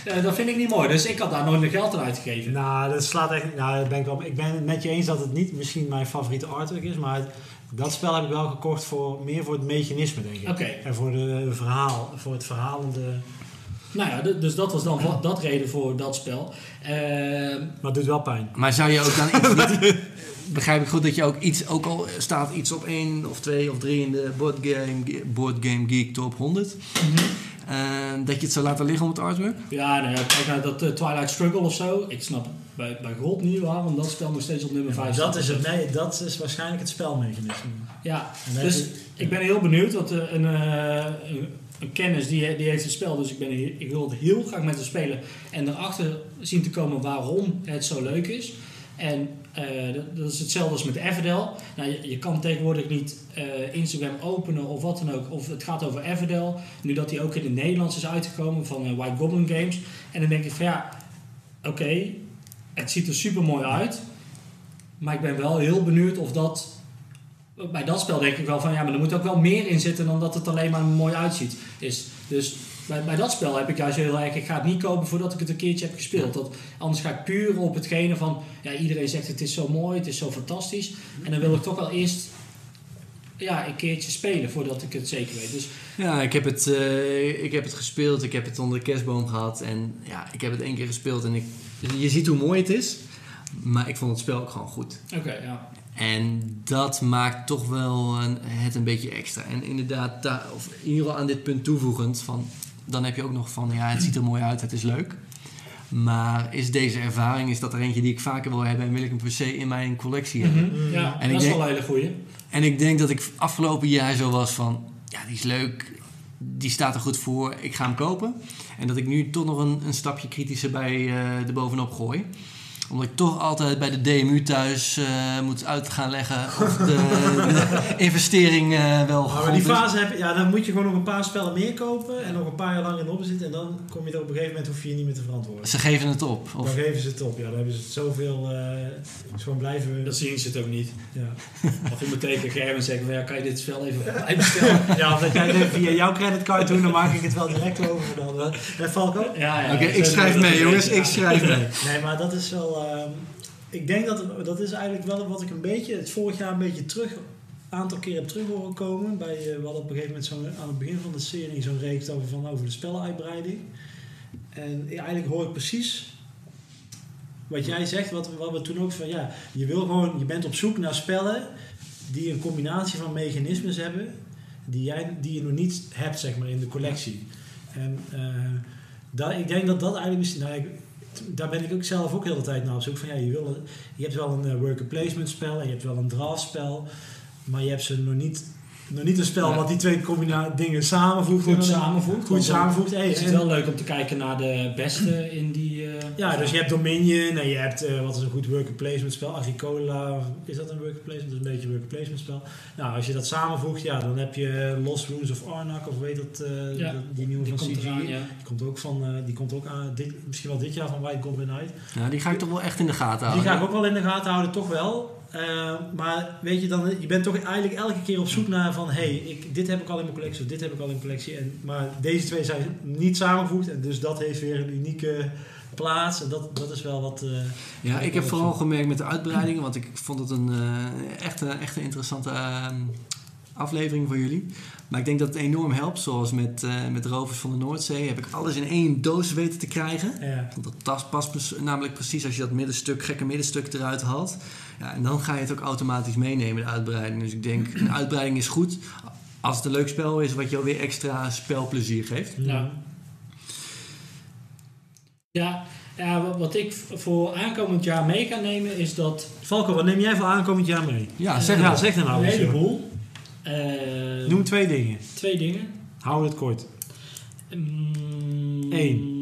Speaker 2: Eh, dat vind ik niet mooi, dus ik had daar nooit meer geld aan uitgegeven.
Speaker 4: Nou, dat slaat echt. Nou, dat ben ik, wel, ik ben het met je eens dat het niet misschien mijn favoriete artwork is, maar het- dat spel heb ik wel gekocht voor meer voor het mechanisme, denk ik.
Speaker 2: Oké.
Speaker 4: En voor de verhaal, voor het verhalende.
Speaker 2: Nou ja, dus dat was dan dat reden voor dat spel. Eh,
Speaker 4: Maar het doet wel pijn.
Speaker 3: Maar zou je ook dan iets niet... Begrijp ik goed dat je ook iets, ook al staat iets op één of twee of drie in de Board Game, Board Game Geek Top 100, eh, dat je het zou laten liggen om het artwork?
Speaker 2: ja, nou ja, kijk naar dat eh, Twilight Struggle of zo. Ik snap bij, bij God niet waarom dat spel nog steeds op nummer 5 staat.
Speaker 4: dat, is het, nee, dat is waarschijnlijk het spelmechanisme.
Speaker 2: Ja, dus ik ben heel benieuwd. Want eh, een, eh, een, een kennis die, die heeft het spel, dus ik, ben, ik wil het heel graag met hem spelen. En erachter zien te komen waarom het zo leuk is. En eh, dat, is hetzelfde als met Everdell. Nou, je, je kan tegenwoordig niet eh, Instagram openen of wat dan ook. Of het gaat over Everdell. Nu dat hij ook in het Nederlands is uitgekomen van eh, White Goblin Games. En dan denk ik van ja, oké, het ziet er super mooi uit. Maar ik ben wel heel benieuwd of dat bij dat spel denk ik wel van ja, maar er moet ook wel meer in zitten dan dat het alleen maar mooi uitziet. Is. Dus bij, bij dat spel heb ik juist heel erg, ik ga het niet kopen voordat ik het een keertje heb gespeeld. Dat, anders ga ik puur op hetgene van, ja, iedereen zegt het is zo mooi, het is zo fantastisch. En dan wil ik toch wel eerst ja, een keertje spelen voordat ik het zeker weet. Dus
Speaker 3: Ja, ik heb, het, eh, ik heb het gespeeld, ik heb het onder de kerstboom gehad en ja, ik heb het één keer gespeeld en ik, je ziet hoe mooi het is, maar ik vond het spel ook gewoon goed.
Speaker 2: oké, ja.
Speaker 3: En dat maakt toch wel een, het een beetje extra. En inderdaad, daar, of in ieder geval aan dit punt toevoegend, van, dan heb je ook nog van, ja, het ziet er mooi uit, het is leuk. Maar is deze ervaring, is dat er eentje die ik vaker wil hebben en wil ik hem per se in mijn collectie hebben?
Speaker 2: Mhm. ja
Speaker 3: En
Speaker 2: dat is wel een hele goeie.
Speaker 3: En ik denk dat ik afgelopen jaar zo was van, ja, die is leuk, die staat er goed voor, ik ga hem kopen. En dat ik nu toch nog een, een stapje kritischer bij eh er bovenop gooi. Omdat ik toch altijd bij de DMU thuis eh, moet uit gaan leggen of de, de investering eh, wel
Speaker 4: Maar
Speaker 3: goed
Speaker 4: die
Speaker 3: is.
Speaker 4: fase heb je, ja, dan moet je gewoon nog een paar spellen meer kopen en nog een paar jaar lang in opzitten en dan kom je er op een gegeven moment hoef je je niet meer te verantwoorden.
Speaker 3: Ze geven het op. Of,
Speaker 4: Dan geven ze het op, ja, dan hebben ze het zoveel, eh dus gewoon blijven.
Speaker 2: Dat zien ze het ook niet.
Speaker 4: ja.
Speaker 2: Of je moet tegen Gerben zeggen, van, ja, kan je dit spel even voor mij bestellen?
Speaker 4: ja, of dat jij het via jouw creditcard doet, dan maak ik het wel direct over. Dan, eh, hè, Falco?
Speaker 2: Ja, ja.
Speaker 3: Oké, ik schrijf mee jongens, ik schrijf mee.
Speaker 4: Nee, maar dat is wel. Ehm, ik denk dat dat is eigenlijk wel wat ik een beetje het vorig jaar een beetje terug aantal keer heb terug horen komen. Bij, eh, we hadden op een gegeven moment zo'n, aan het begin van de serie zo'n reeks over, van, over de spellenuitbreiding. En eigenlijk hoor ik precies wat jij zegt, wat, wat we toen ook van ja, je wil gewoon, je bent op zoek naar spellen die een combinatie van mechanismes hebben die, jij, die je nog niet hebt zeg maar in de collectie. En eh, daar, ik denk dat dat eigenlijk misschien, nou, daar ben ik ook zelf ook heel de tijd naar op zoek van ja, je, wil, je hebt wel een eh, worker placement spel en je hebt wel een draft spel, maar je hebt ze nog niet, nog niet een spel
Speaker 2: Ja.
Speaker 4: wat die twee dingen samenvoegt.
Speaker 2: Goed
Speaker 4: En-
Speaker 2: samenvoegt.
Speaker 4: Goed samenvoegt. Hey,
Speaker 2: is het
Speaker 4: en-
Speaker 2: wel leuk om te kijken naar de beste in die...
Speaker 4: ja, dus je hebt Dominion en je hebt, eh, wat is een goed worker placement spel, Agricola, is dat een worker placement? Dat is een beetje een worker placement spel. Nou, als je dat samenvoegt, ja, dan heb je Lost Ruins of Arnak, of weet dat, eh,
Speaker 2: Ja,
Speaker 4: dat- die nieuwe
Speaker 2: die
Speaker 4: van
Speaker 2: komt
Speaker 4: CG.
Speaker 2: eraan, ja.
Speaker 4: Die komt ook, van, eh, die komt ook aan, dit, misschien wel dit jaar van White Goblin uit.
Speaker 3: Ja, die ga ik toch wel echt in de gaten
Speaker 4: Die
Speaker 3: houden.
Speaker 4: ga ik ook wel in de gaten houden, toch wel. Maar weet je, dan, je bent toch eigenlijk elke keer op zoek naar van... hé, hey, ik- dit heb ik al in mijn collectie of dit heb ik al in mijn collectie. En, maar deze twee zijn niet samengevoegd. En dus dat heeft weer een unieke plaats. En dat, dat is wel wat... eh,
Speaker 3: Ja, ik heb vooral gemerkt met de uitbreidingen, want ik vond het een eh, echt, een- echt een interessante eh, aflevering voor jullie. Maar ik denk dat het enorm helpt, zoals met, met Rovers van de Noordzee heb ik alles in één doos weten te krijgen.
Speaker 4: ja.
Speaker 3: Want dat past namelijk precies als je dat middenstuk, gekke middenstuk eruit haalt. Ja, en dan ga je het ook automatisch meenemen, de uitbreiding. Dus ik denk, een uitbreiding is goed als het een leuk spel is wat je alweer extra spelplezier geeft.
Speaker 2: Ja. Ja, ja, wat- ik voor aankomend jaar mee ga nemen is dat
Speaker 4: Falco, wat neem jij voor aankomend jaar mee?
Speaker 3: Ja, zeg
Speaker 4: ja,
Speaker 3: maar.
Speaker 4: zeg dan nou
Speaker 2: een heleboel. Eh,
Speaker 4: Noem twee dingen.
Speaker 2: twee dingen.
Speaker 4: Hou het kort.
Speaker 2: Mm,
Speaker 4: Eén.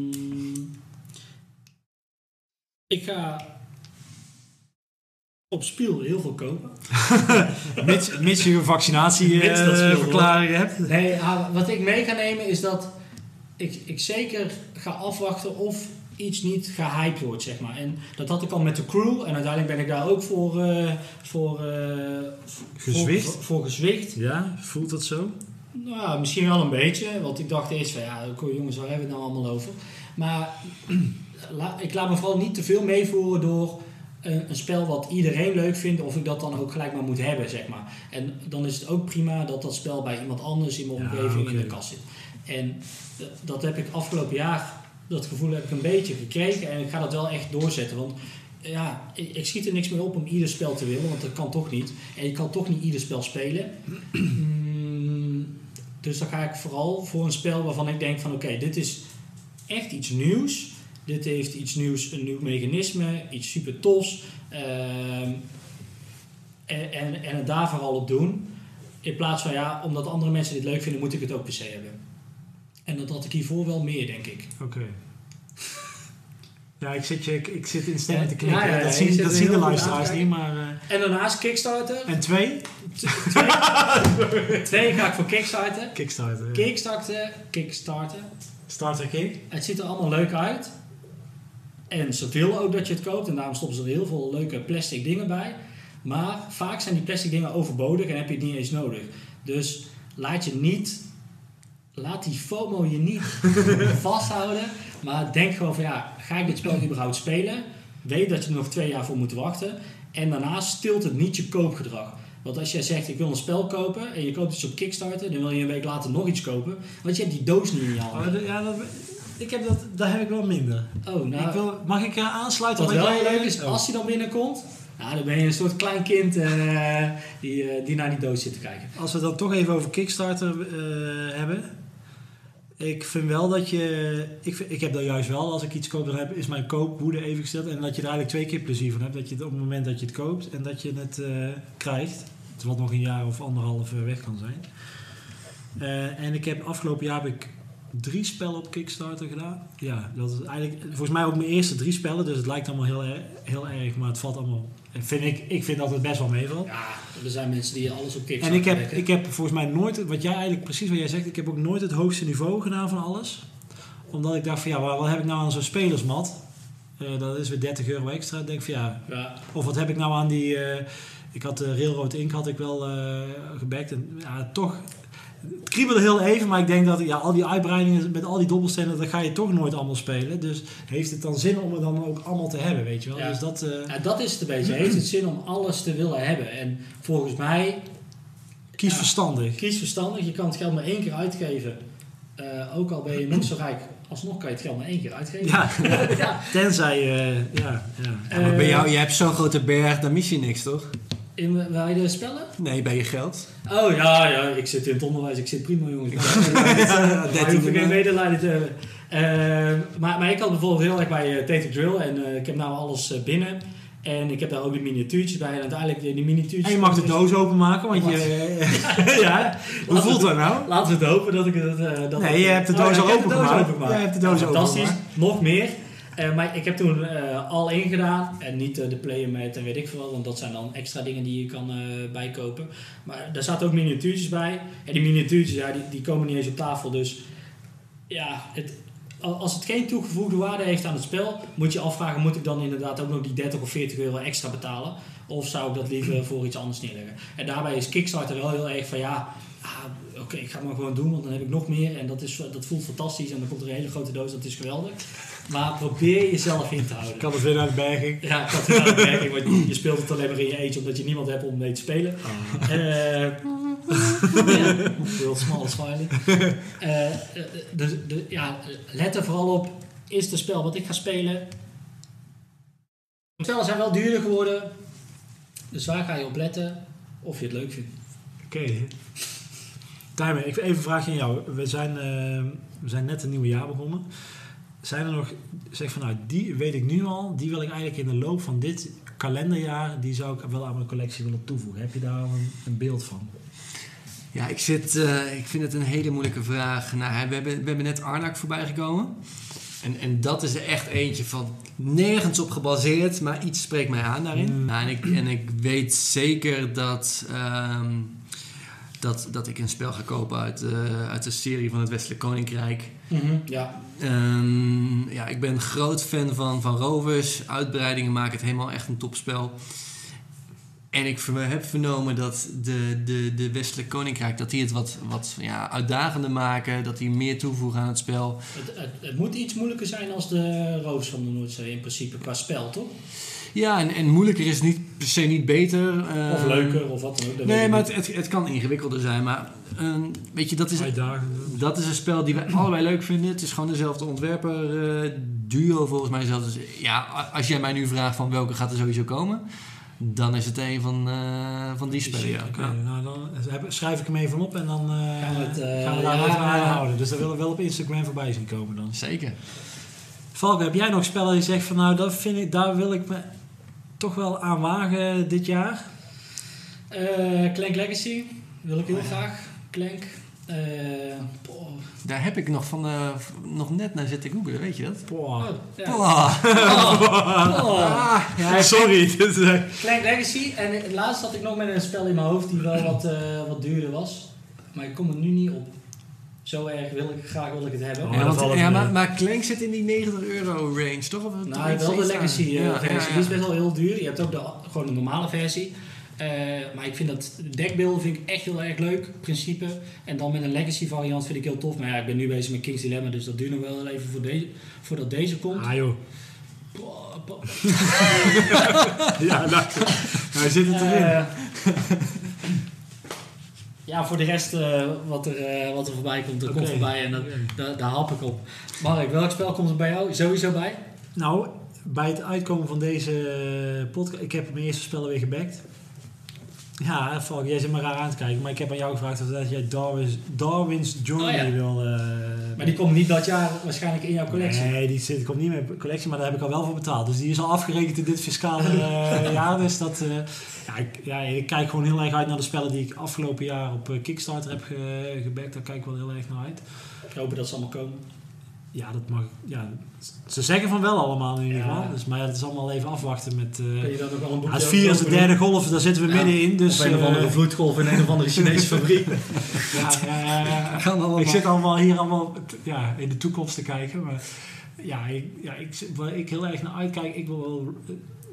Speaker 2: Ik ga op Spiel heel veel kopen.
Speaker 4: Mits, mits je een
Speaker 2: Mits dat speelt,
Speaker 4: vaccinatieverklaring hebt.
Speaker 2: Nee, ah, wat ik mee ga nemen is dat ik, ik zeker ga afwachten of iets niet gehyped wordt, zeg maar. En dat had ik al met de crew. En uiteindelijk ben ik daar ook voor, eh voor, eh,
Speaker 4: Gezwicht?
Speaker 2: Voor, voor gezwicht.
Speaker 4: Ja, voelt dat zo?
Speaker 2: Nou, ja, misschien wel een beetje. Want ik dacht eerst van, ja, jongens, waar hebben we het nou allemaal over? Maar ik laat me vooral niet te veel meevoeren door een, een spel wat iedereen leuk vindt. Of ik dat dan ook gelijk maar moet hebben, zeg maar. En dan is het ook prima dat dat spel bij iemand anders in mijn
Speaker 4: Ja,
Speaker 2: omgeving in de kast zit. En d- dat heb ik afgelopen jaar, dat gevoel heb ik een beetje gekregen. En ik ga dat wel echt doorzetten. Want ja, ik, ik schiet er niks meer op om ieder spel te willen, want dat kan toch niet. En je kan toch niet ieder spel spelen. Mm, dus dan ga ik vooral voor een spel waarvan ik denk van oké, dit is echt iets nieuws. Dit heeft iets nieuws, een nieuw mechanisme, iets super tofs. Ehm, en, en, en het daar vooral op doen. In plaats van ja, omdat andere mensen dit leuk vinden, moet ik het ook per se hebben. En dat had ik hiervoor wel meer, denk ik.
Speaker 4: Oké. Ja, ik zit, je, ik, ik zit in stemming te
Speaker 2: Ja,
Speaker 4: knikken.
Speaker 2: ja, ja,
Speaker 4: dat zien, dat zien de luisteraars niet, maar... eh,
Speaker 2: En daarnaast Kickstarter.
Speaker 4: en twee?
Speaker 2: Twee, twee ga ik voor Kickstarter.
Speaker 4: Kickstarter.
Speaker 2: Kickstarter, Kickstarter.
Speaker 4: Starter kick.
Speaker 2: Het ziet er allemaal leuk uit. En ze willen ook dat je het koopt. En daarom stoppen ze er heel veel leuke plastic dingen bij. Maar vaak zijn die plastic dingen overbodig en heb je het niet eens nodig. Dus laat je niet... Laat die FOMO je niet vasthouden. Maar denk gewoon van ja, ga ik dit spel überhaupt spelen? Weet dat je er nog twee jaar voor moet wachten. En daarnaast stilt het niet je koopgedrag. Want als jij zegt ik wil een spel kopen en je koopt iets op Kickstarter, dan wil je een week later nog iets kopen. Want je hebt die doos niet in je handen.
Speaker 4: Oh, ja, dat, ik heb dat, daar heb ik wel minder.
Speaker 2: Oh, nou,
Speaker 4: ik wil, mag ik aansluiten?
Speaker 2: wat wel
Speaker 4: jij-
Speaker 2: leuk is,
Speaker 4: Oh.
Speaker 2: als hij dan binnenkomt, nou, dan ben je een soort klein kind eh, die, eh, die naar die doos zit te kijken.
Speaker 4: Als we dan toch even over Kickstarter eh, hebben. Ik vind wel dat je... Ik, ik heb dat juist wel. Als ik iets koop, heb, is mijn koopwoede even gesteld. En dat je er eigenlijk twee keer plezier van hebt. Dat je het op het moment dat je het koopt en dat je het eh, krijgt. Wat nog een jaar of anderhalf eh, weg kan zijn. Eh, en ik heb afgelopen jaar heb ik drie spellen op Kickstarter gedaan. Ja, dat is eigenlijk volgens mij ook mijn eerste drie spellen. Dus het lijkt allemaal heel, erg- heel erg, maar het valt allemaal... Vind ik, ik vind dat het best wel meevalt.
Speaker 2: Ja, er zijn mensen die alles op
Speaker 4: En
Speaker 2: Kickstarter
Speaker 4: ik heb, ik heb volgens mij nooit, wat jij eigenlijk precies wat jij zegt, ik heb ook nooit het hoogste niveau gedaan van alles. Omdat ik dacht van ja, wat, heb ik nou aan zo'n spelersmat? Eh, dat is weer 30 euro extra. Ik denk van ja,
Speaker 2: Ja,
Speaker 4: of wat heb ik nou aan die, eh, ik had de Railroad Ink had ik wel eh gebackt en ja, toch, het kriebelde heel even, maar ik denk dat ja, al die uitbreidingen met al die dobbelstenen, dat ga je toch nooit allemaal spelen. Dus heeft het dan zin om het dan ook allemaal te hebben, weet je wel?
Speaker 2: Ja.
Speaker 4: Dus dat, eh,
Speaker 2: Ja, dat is het een beetje. Heeft het zin om alles te willen hebben? En volgens mij,
Speaker 4: kies
Speaker 2: Ja.
Speaker 4: verstandig.
Speaker 2: kies verstandig. Je kan het geld maar één keer uitgeven. Eh, ook al ben je nog zo rijk, alsnog kan je het geld maar één keer uitgeven.
Speaker 4: Ja,
Speaker 2: ja.
Speaker 4: tenzij, eh, ja, ja.
Speaker 3: Ja, maar bij jou, je hebt zo'n grote berg, dan mis je niks, toch?
Speaker 2: In je de spellen?
Speaker 3: Nee, bij je geld.
Speaker 2: Oh ja, ja, ik zit in het onderwijs. Ik zit prima, jongens. Ik hoef geen medelijden te hebben. Eh, maar, maar ik had bijvoorbeeld heel erg bij uh, Drill en eh, ik heb nou alles binnen. En ik heb daar ook de miniatuurtjes bij. En uiteindelijk die, die miniatuurtjes...
Speaker 4: En je mag de doos openmaken, want je...
Speaker 2: ja.
Speaker 4: Hoe voelt dat nou?
Speaker 2: Laten we het hopen dat ik het... dat
Speaker 4: Nee, je hebt de
Speaker 2: Oh,
Speaker 4: doos al opengemaakt.
Speaker 2: opengemaakt.
Speaker 4: Je hebt de doos
Speaker 2: Ja, Fantastisch.
Speaker 4: opengemaakt.
Speaker 2: Nog meer. Eh, maar ik heb toen eh, al in gedaan. En niet eh, de player met en weet ik veel wat. Want dat zijn dan extra dingen die je kan bijkopen. Maar daar zaten ook miniatuurtjes bij. En die miniatuurtjes, ja, die, die komen niet eens op tafel. Dus ja, het, al- als het geen toegevoegde waarde heeft aan het spel, moet je afvragen, moet ik dan inderdaad ook nog die 30 of 40 euro extra betalen? Of zou ik dat liever voor iets anders neerleggen? En daarbij is Kickstarter wel heel erg van ja, ah, oké, ik ga het maar gewoon doen, want dan heb ik nog meer en dat, is, dat voelt fantastisch en dan komt er een hele grote doos, dat is geweldig. Maar probeer jezelf in te houden.
Speaker 4: Kan het weer naar de berging.
Speaker 2: Ja, ik had het aan de werking, want je speelt het alleen maar in je eentje omdat je niemand hebt om mee te spelen. Ja, World small smiley. Dus, de, ja, let er vooral op, is het spel wat ik ga spelen? Spellen zijn wel duurder geworden, dus waar ga je op letten of je het leuk vindt?
Speaker 4: Oké. Tijmen, ik even een vraagje aan jou. We zijn, eh, we zijn net een nieuwe jaar begonnen. Zijn er nog, zeg van nou, die weet ik nu al, die wil ik eigenlijk in de loop van dit kalenderjaar, die zou ik wel aan mijn collectie willen toevoegen. Heb je daar al een, een beeld van?
Speaker 3: Ja, ik, zit, eh, ik vind het een hele moeilijke vraag. Nou, we, hebben, we hebben net Arnak voorbij gekomen. En, en dat is er echt eentje van nergens op gebaseerd, maar iets spreekt mij aan daarin.
Speaker 4: Mm.
Speaker 3: Nou, en, ik, en ik weet zeker dat, ehm, dat, dat ik een spel ga kopen uit, eh, uit de serie van het Westelijk Koninkrijk.
Speaker 2: Ja,
Speaker 3: Ehm, ja, ik ben een groot fan van, van rovers. Uitbreidingen maken het helemaal echt een topspel. En ik heb vernomen dat de, de, de Westelijk Koninkrijk... dat die het wat, wat ja, uitdagender maken. Dat die meer toevoegen aan het spel.
Speaker 2: het, het, het moet iets moeilijker zijn als de Roos van de Noordzee in principe qua spel, toch?
Speaker 3: Ja, en, en moeilijker is niet per se niet beter.
Speaker 2: Of
Speaker 3: Ehm,
Speaker 2: leuker, of wat dan ook.
Speaker 3: Nee, maar het, het, het kan ingewikkelder zijn. Maar ehm, weet je, dat is. Dat is een spel die wij allebei leuk vinden. Het is gewoon dezelfde ontwerper eh, duo volgens mij zelfs. Dus, ja, als jij mij nu vraagt van welke gaat er sowieso komen, dan is het een van, eh, van die spellen. Ja.
Speaker 4: Nou dan schrijf ik hem even op en dan eh,
Speaker 2: Gaan we het, eh,
Speaker 4: gaan we daar
Speaker 2: ja,
Speaker 4: wat aan
Speaker 2: ja.
Speaker 4: houden. Dus dat willen we wel op Instagram voorbij zien komen dan.
Speaker 3: Zeker.
Speaker 4: Valk, heb jij nog spellen die zegt van nou, dat vind ik, daar wil ik me toch wel aan wagen dit jaar?
Speaker 2: Eh, Clank Legacy wil ik heel
Speaker 4: Oh ja.
Speaker 2: graag. Clank. Eh, boah.
Speaker 3: Daar heb ik nog, van, eh, nog net naar zitten googelen, weet je dat?
Speaker 4: Poh.
Speaker 2: Oh, ja.
Speaker 3: Oh.
Speaker 2: Oh, oh.
Speaker 4: Ja, sorry.
Speaker 2: Clank Legacy. En het laatst had ik nog met een spel in mijn hoofd die wel wat, eh, wat duurder was. Maar ik kom er nu niet op. Zo erg wil ik, graag wil ik het hebben.
Speaker 4: Oh,
Speaker 3: Ja, want, maar, maar Clank zit in die 90 euro range, toch? Of
Speaker 2: Nou, wel de? Legacy eh,
Speaker 3: Ja,
Speaker 2: versie.
Speaker 3: ja, ja.
Speaker 2: Die is best wel heel duur. Je hebt ook de, gewoon de normale versie. Eh, maar ik vind dat de dekbeelden vind ik echt heel erg leuk, principe. En dan met een Legacy variant vind ik heel tof. Maar ja, ik ben nu bezig met King's Dilemma, dus dat duurt nog wel even voor deze, voordat deze komt.
Speaker 4: ah joh. Ja, nou, nou zit het erin.
Speaker 2: Ja, voor de rest eh, wat, er, eh, wat er voorbij komt, er komt voorbij en dat, daar, daar hap ik op. Mark, welk spel komt er bij jou sowieso bij?
Speaker 4: Nou, bij het uitkomen van deze podcast, ik heb mijn eerste spellen weer gebackt. Ja, Valk, jij zit me raar aan te kijken, maar ik heb aan jou gevraagd of dat jij Darwin's, Darwin's Journey
Speaker 2: Oh ja.
Speaker 4: wil... eh,
Speaker 2: Maar die komt niet dat jaar waarschijnlijk in jouw collectie.
Speaker 4: Nee, die zit, komt niet meer in mijn collectie, maar daar heb ik al wel voor betaald. Dus die is al afgerekend in dit fiscale eh, jaar. Dus dat, eh, ja, ik, ja, ik kijk gewoon heel erg uit naar de spellen die ik afgelopen jaar op Kickstarter heb ge, gebackt. Daar kijk ik wel heel erg naar uit.
Speaker 2: Ik hoop dat ze allemaal komen.
Speaker 4: Ja, dat mag. Ja, ze zeggen van wel allemaal in ieder
Speaker 2: Ja.
Speaker 4: geval. Dus, maar ja, dat is allemaal even afwachten met. eh
Speaker 2: Kun je dan ook wel een
Speaker 4: ja,
Speaker 2: boekje
Speaker 4: het vier is de derde golf, daar zitten we
Speaker 2: Ja.
Speaker 4: middenin. Dus,
Speaker 2: of een of andere
Speaker 4: eh,
Speaker 2: vloedgolf in een of andere Chinese fabriek.
Speaker 4: ja. Ik zit allemaal hier allemaal ja, in de toekomst te kijken. Maar ja, ik, ja ik, waar ik heel erg naar uitkijk, ik wil wel.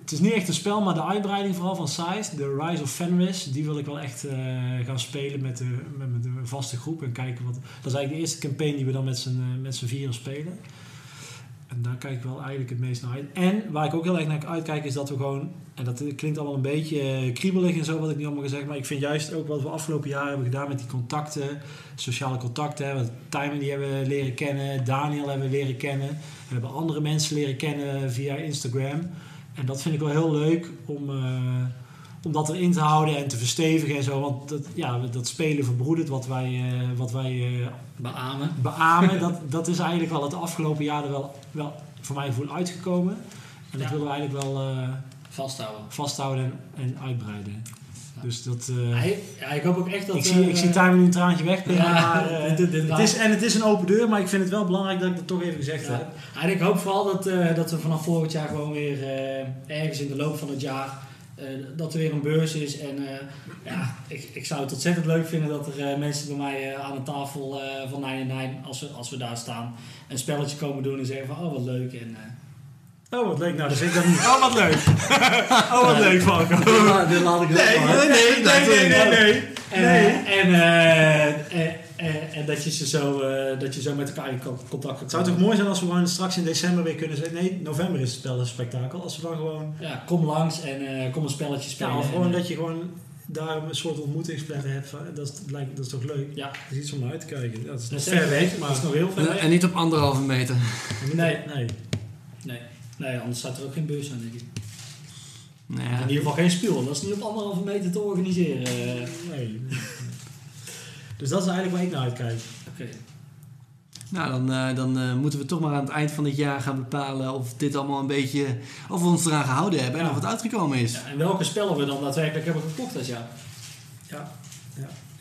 Speaker 4: Het is niet echt een spel, maar de uitbreiding vooral van Size, de Rise of Fenris, die wil ik wel echt eh, gaan spelen met de, met, met een vaste groep en kijken wat. Dat is eigenlijk de eerste campaign die we dan met z'n eh, met vieren spelen. En daar kijk ik wel eigenlijk het meest naar uit. En waar ik ook heel erg naar uitkijk is dat we gewoon, en dat klinkt allemaal een beetje eh, kriebelig en zo wat ik nu allemaal gezegd, maar ik vind juist ook wat we afgelopen jaar hebben gedaan met die contacten, sociale contacten. Want Tijmen die hebben we leren kennen, Daniel hebben we leren kennen. We hebben andere mensen leren kennen via Instagram. En dat vind ik wel heel leuk om, eh, om dat erin te houden en te verstevigen en zo. Want dat, ja, dat spelen verbroedert wat wij, eh, wat wij eh,
Speaker 2: Beamen.
Speaker 4: beamen, dat, dat is eigenlijk wel het afgelopen jaar er wel, wel voor mijn gevoel uitgekomen. En dat willen we eigenlijk wel
Speaker 2: Vasthouden.
Speaker 4: vasthouden en, en uitbreiden. Dus dat... eh,
Speaker 2: Hij- ja, ik hoop ook echt dat...
Speaker 4: ik, zie, ik
Speaker 2: eh,
Speaker 4: zie Timer nu een traantje wegpikken,
Speaker 2: Ja,
Speaker 4: maar eh,
Speaker 2: dit- dit-
Speaker 4: het is, en het is een open deur, maar ik vind het wel belangrijk dat ik dat toch even gezegd heb.
Speaker 2: En ik hoop vooral dat, dat we vanaf volgend jaar gewoon weer ergens in de loop van het jaar dat er weer een beurs is. En ja, ik, ik zou het ontzettend leuk vinden dat er mensen bij mij aan de tafel van 99, als we, als we daar staan, een spelletje komen doen en zeggen van oh wat leuk. En,
Speaker 4: Oh, wat leuk. Nou, dat vind ik dan niet. Oh, wat leuk. oh, wat leuk, Falco.
Speaker 2: dit laat- dit laat ik wel
Speaker 4: Nee,
Speaker 2: maar.
Speaker 4: nee, nee, nee, nee, nee.
Speaker 2: En,
Speaker 4: Nee.
Speaker 2: en, eh, eh, eh, en dat, je ze zo, eh, dat je zo met elkaar in co- contact
Speaker 4: Het zou toch mooi zijn als we gewoon straks in december weer kunnen zeggen... Nee, november is het spellenspectakel. Als we dan gewoon...
Speaker 2: Ja, kom langs en eh, kom een spelletje spelen.
Speaker 4: Ja, of gewoon dat je gewoon daar een soort ontmoetingsplekken hebt. Dat is, lijkt, dat is toch leuk?
Speaker 2: Ja.
Speaker 4: Dat is iets om naar uit te kijken. Dat is nog
Speaker 2: Dat is
Speaker 4: ver weg, maar...
Speaker 2: dat is nog heel ver
Speaker 3: en niet op anderhalve meter.
Speaker 2: Nee.
Speaker 4: Nee.
Speaker 2: Nee. Nee, anders staat er ook geen beurs aan, denk ik.
Speaker 3: Nou
Speaker 2: In
Speaker 3: ja.
Speaker 2: ieder geval geen spul. Dat is niet op anderhalve meter te organiseren.
Speaker 4: nee. Dus dat is eigenlijk waar ik naar uitkijk.
Speaker 2: Oké.
Speaker 3: Nou, dan, eh, dan eh, moeten we toch maar aan het eind van dit jaar gaan bepalen of dit allemaal een beetje. of we ons eraan gehouden hebben en
Speaker 2: Ja.
Speaker 3: of het uitgekomen is.
Speaker 2: Ja, en welke spellen we dan daadwerkelijk hebben gekocht dat jaar?
Speaker 4: Ja.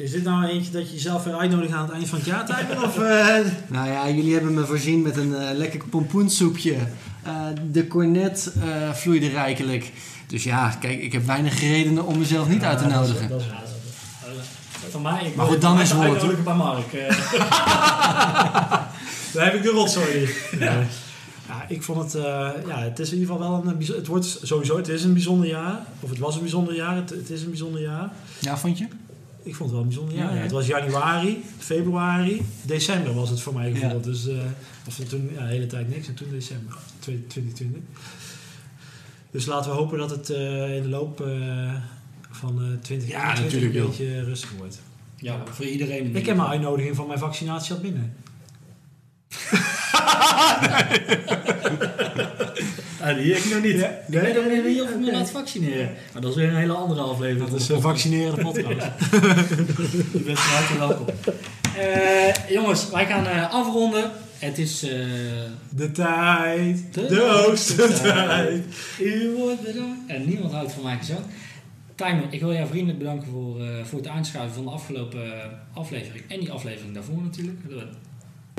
Speaker 4: Is dit nou eentje dat je jezelf weer uitnodigt aan het eind van het jaar, Tijmen? Of... eh,
Speaker 3: Nou ja, jullie hebben me voorzien met een eh, lekker pompoensoepje. Eh, de cornet vloeide rijkelijk. Dus ja, kijk, ik heb weinig redenen om mezelf niet uit te
Speaker 4: dat is-
Speaker 3: nodigen.
Speaker 4: dat is-
Speaker 2: dat- eh, Van mij, ik
Speaker 3: Maar goed, dan is het woord,
Speaker 2: uitnodigen bij Mark.
Speaker 4: Daar heb ik de rotzooi. Ja. ja, ik vond het... ja, het is in ieder geval wel een... Het wordt sowieso... Het is een bijzonder jaar. Of het was een bijzonder jaar. Het, het is een bijzonder jaar.
Speaker 3: Ja, vond je?
Speaker 4: Ik vond het wel een bijzonder jaar.
Speaker 3: Ja,
Speaker 4: Ja. Het was januari, februari, december was het voor mij gevoeld.
Speaker 3: Ja.
Speaker 4: Dus, eh, of toen ja, de hele tijd niks en toen december 2020. Dus laten we hopen dat het eh, in de loop eh, van eh 2021
Speaker 3: natuurlijk,
Speaker 4: een
Speaker 3: joh.
Speaker 4: beetje rustig wordt.
Speaker 2: ja, voor iedereen.
Speaker 4: Ik heb mijn uitnodiging van mijn vaccinatie al binnen.
Speaker 2: Ah, die heb ik nog niet.
Speaker 4: Ja?
Speaker 2: Ik weet ook niet wie of ik me laat vaccineren. Maar dat is weer een hele andere aflevering.
Speaker 4: Dat is een vaccinerende podcast.
Speaker 2: Je bent van harte welkom. Eh, jongens, wij gaan eh, afronden. Het is... eh,
Speaker 4: De tijd,
Speaker 2: De
Speaker 4: de, hoogste tijd.
Speaker 2: U wordt bedankt. En niemand houdt van mij gezang. Timer, ik wil jou vriendelijk bedanken voor, voor het aanschuiven van de afgelopen aflevering. En die aflevering daarvoor natuurlijk.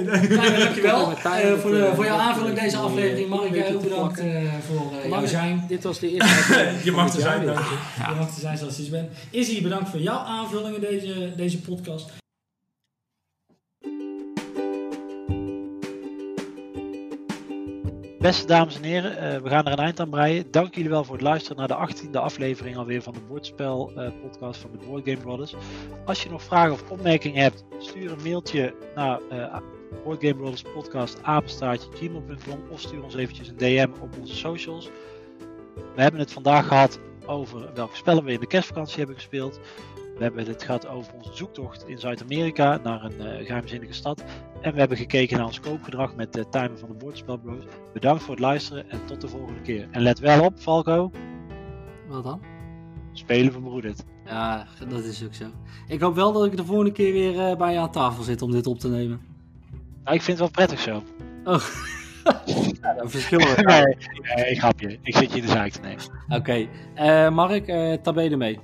Speaker 2: Dankjewel eh, voor, de, voor jouw aanvulling deze aflevering. Mark, jij ook bedankt eh, voor eh, jouw zijn.
Speaker 5: Dit was de eerste aflevering
Speaker 4: Je mag er zijn, dank je.
Speaker 2: Je mag er zijn zoals je bent. Izzy, bedankt voor jouw aanvulling in deze, deze podcast.
Speaker 1: Beste dames en heren, eh, we gaan er een eind aan breien. Dank jullie wel voor het luisteren naar de 18e aflevering alweer van de Bordspel eh, podcast van de Board Game Brothers. Als je nog vragen of opmerkingen hebt, stuur een mailtje naar Board Game Brothers podcast apenstaartje gmail.com of stuur ons eventjes een DM op onze socials. We hebben het vandaag gehad over welke spellen we in de kerstvakantie hebben gespeeld. We hebben het gehad over onze zoektocht in Zuid-Amerika naar een uh, geheimzinnige stad. En we hebben gekeken naar ons koopgedrag met de timer van de Bordspel Bros. Bedankt voor het luisteren en tot de volgende keer. En let wel op, Falco.
Speaker 5: Wat dan?
Speaker 1: Spelen verbroedert.
Speaker 2: Ja, dat is ook zo. Ik hoop wel dat ik de volgende keer weer eh, bij je aan tafel zit om dit op te nemen.
Speaker 1: Nou, ik vind het wel prettig zo.
Speaker 2: Oh. ja, dan verschillen we.
Speaker 1: nee, nee, grapje. Ik zit je in de zaak te nemen.
Speaker 2: Oké, Eh, Mark, eh tabé ermee.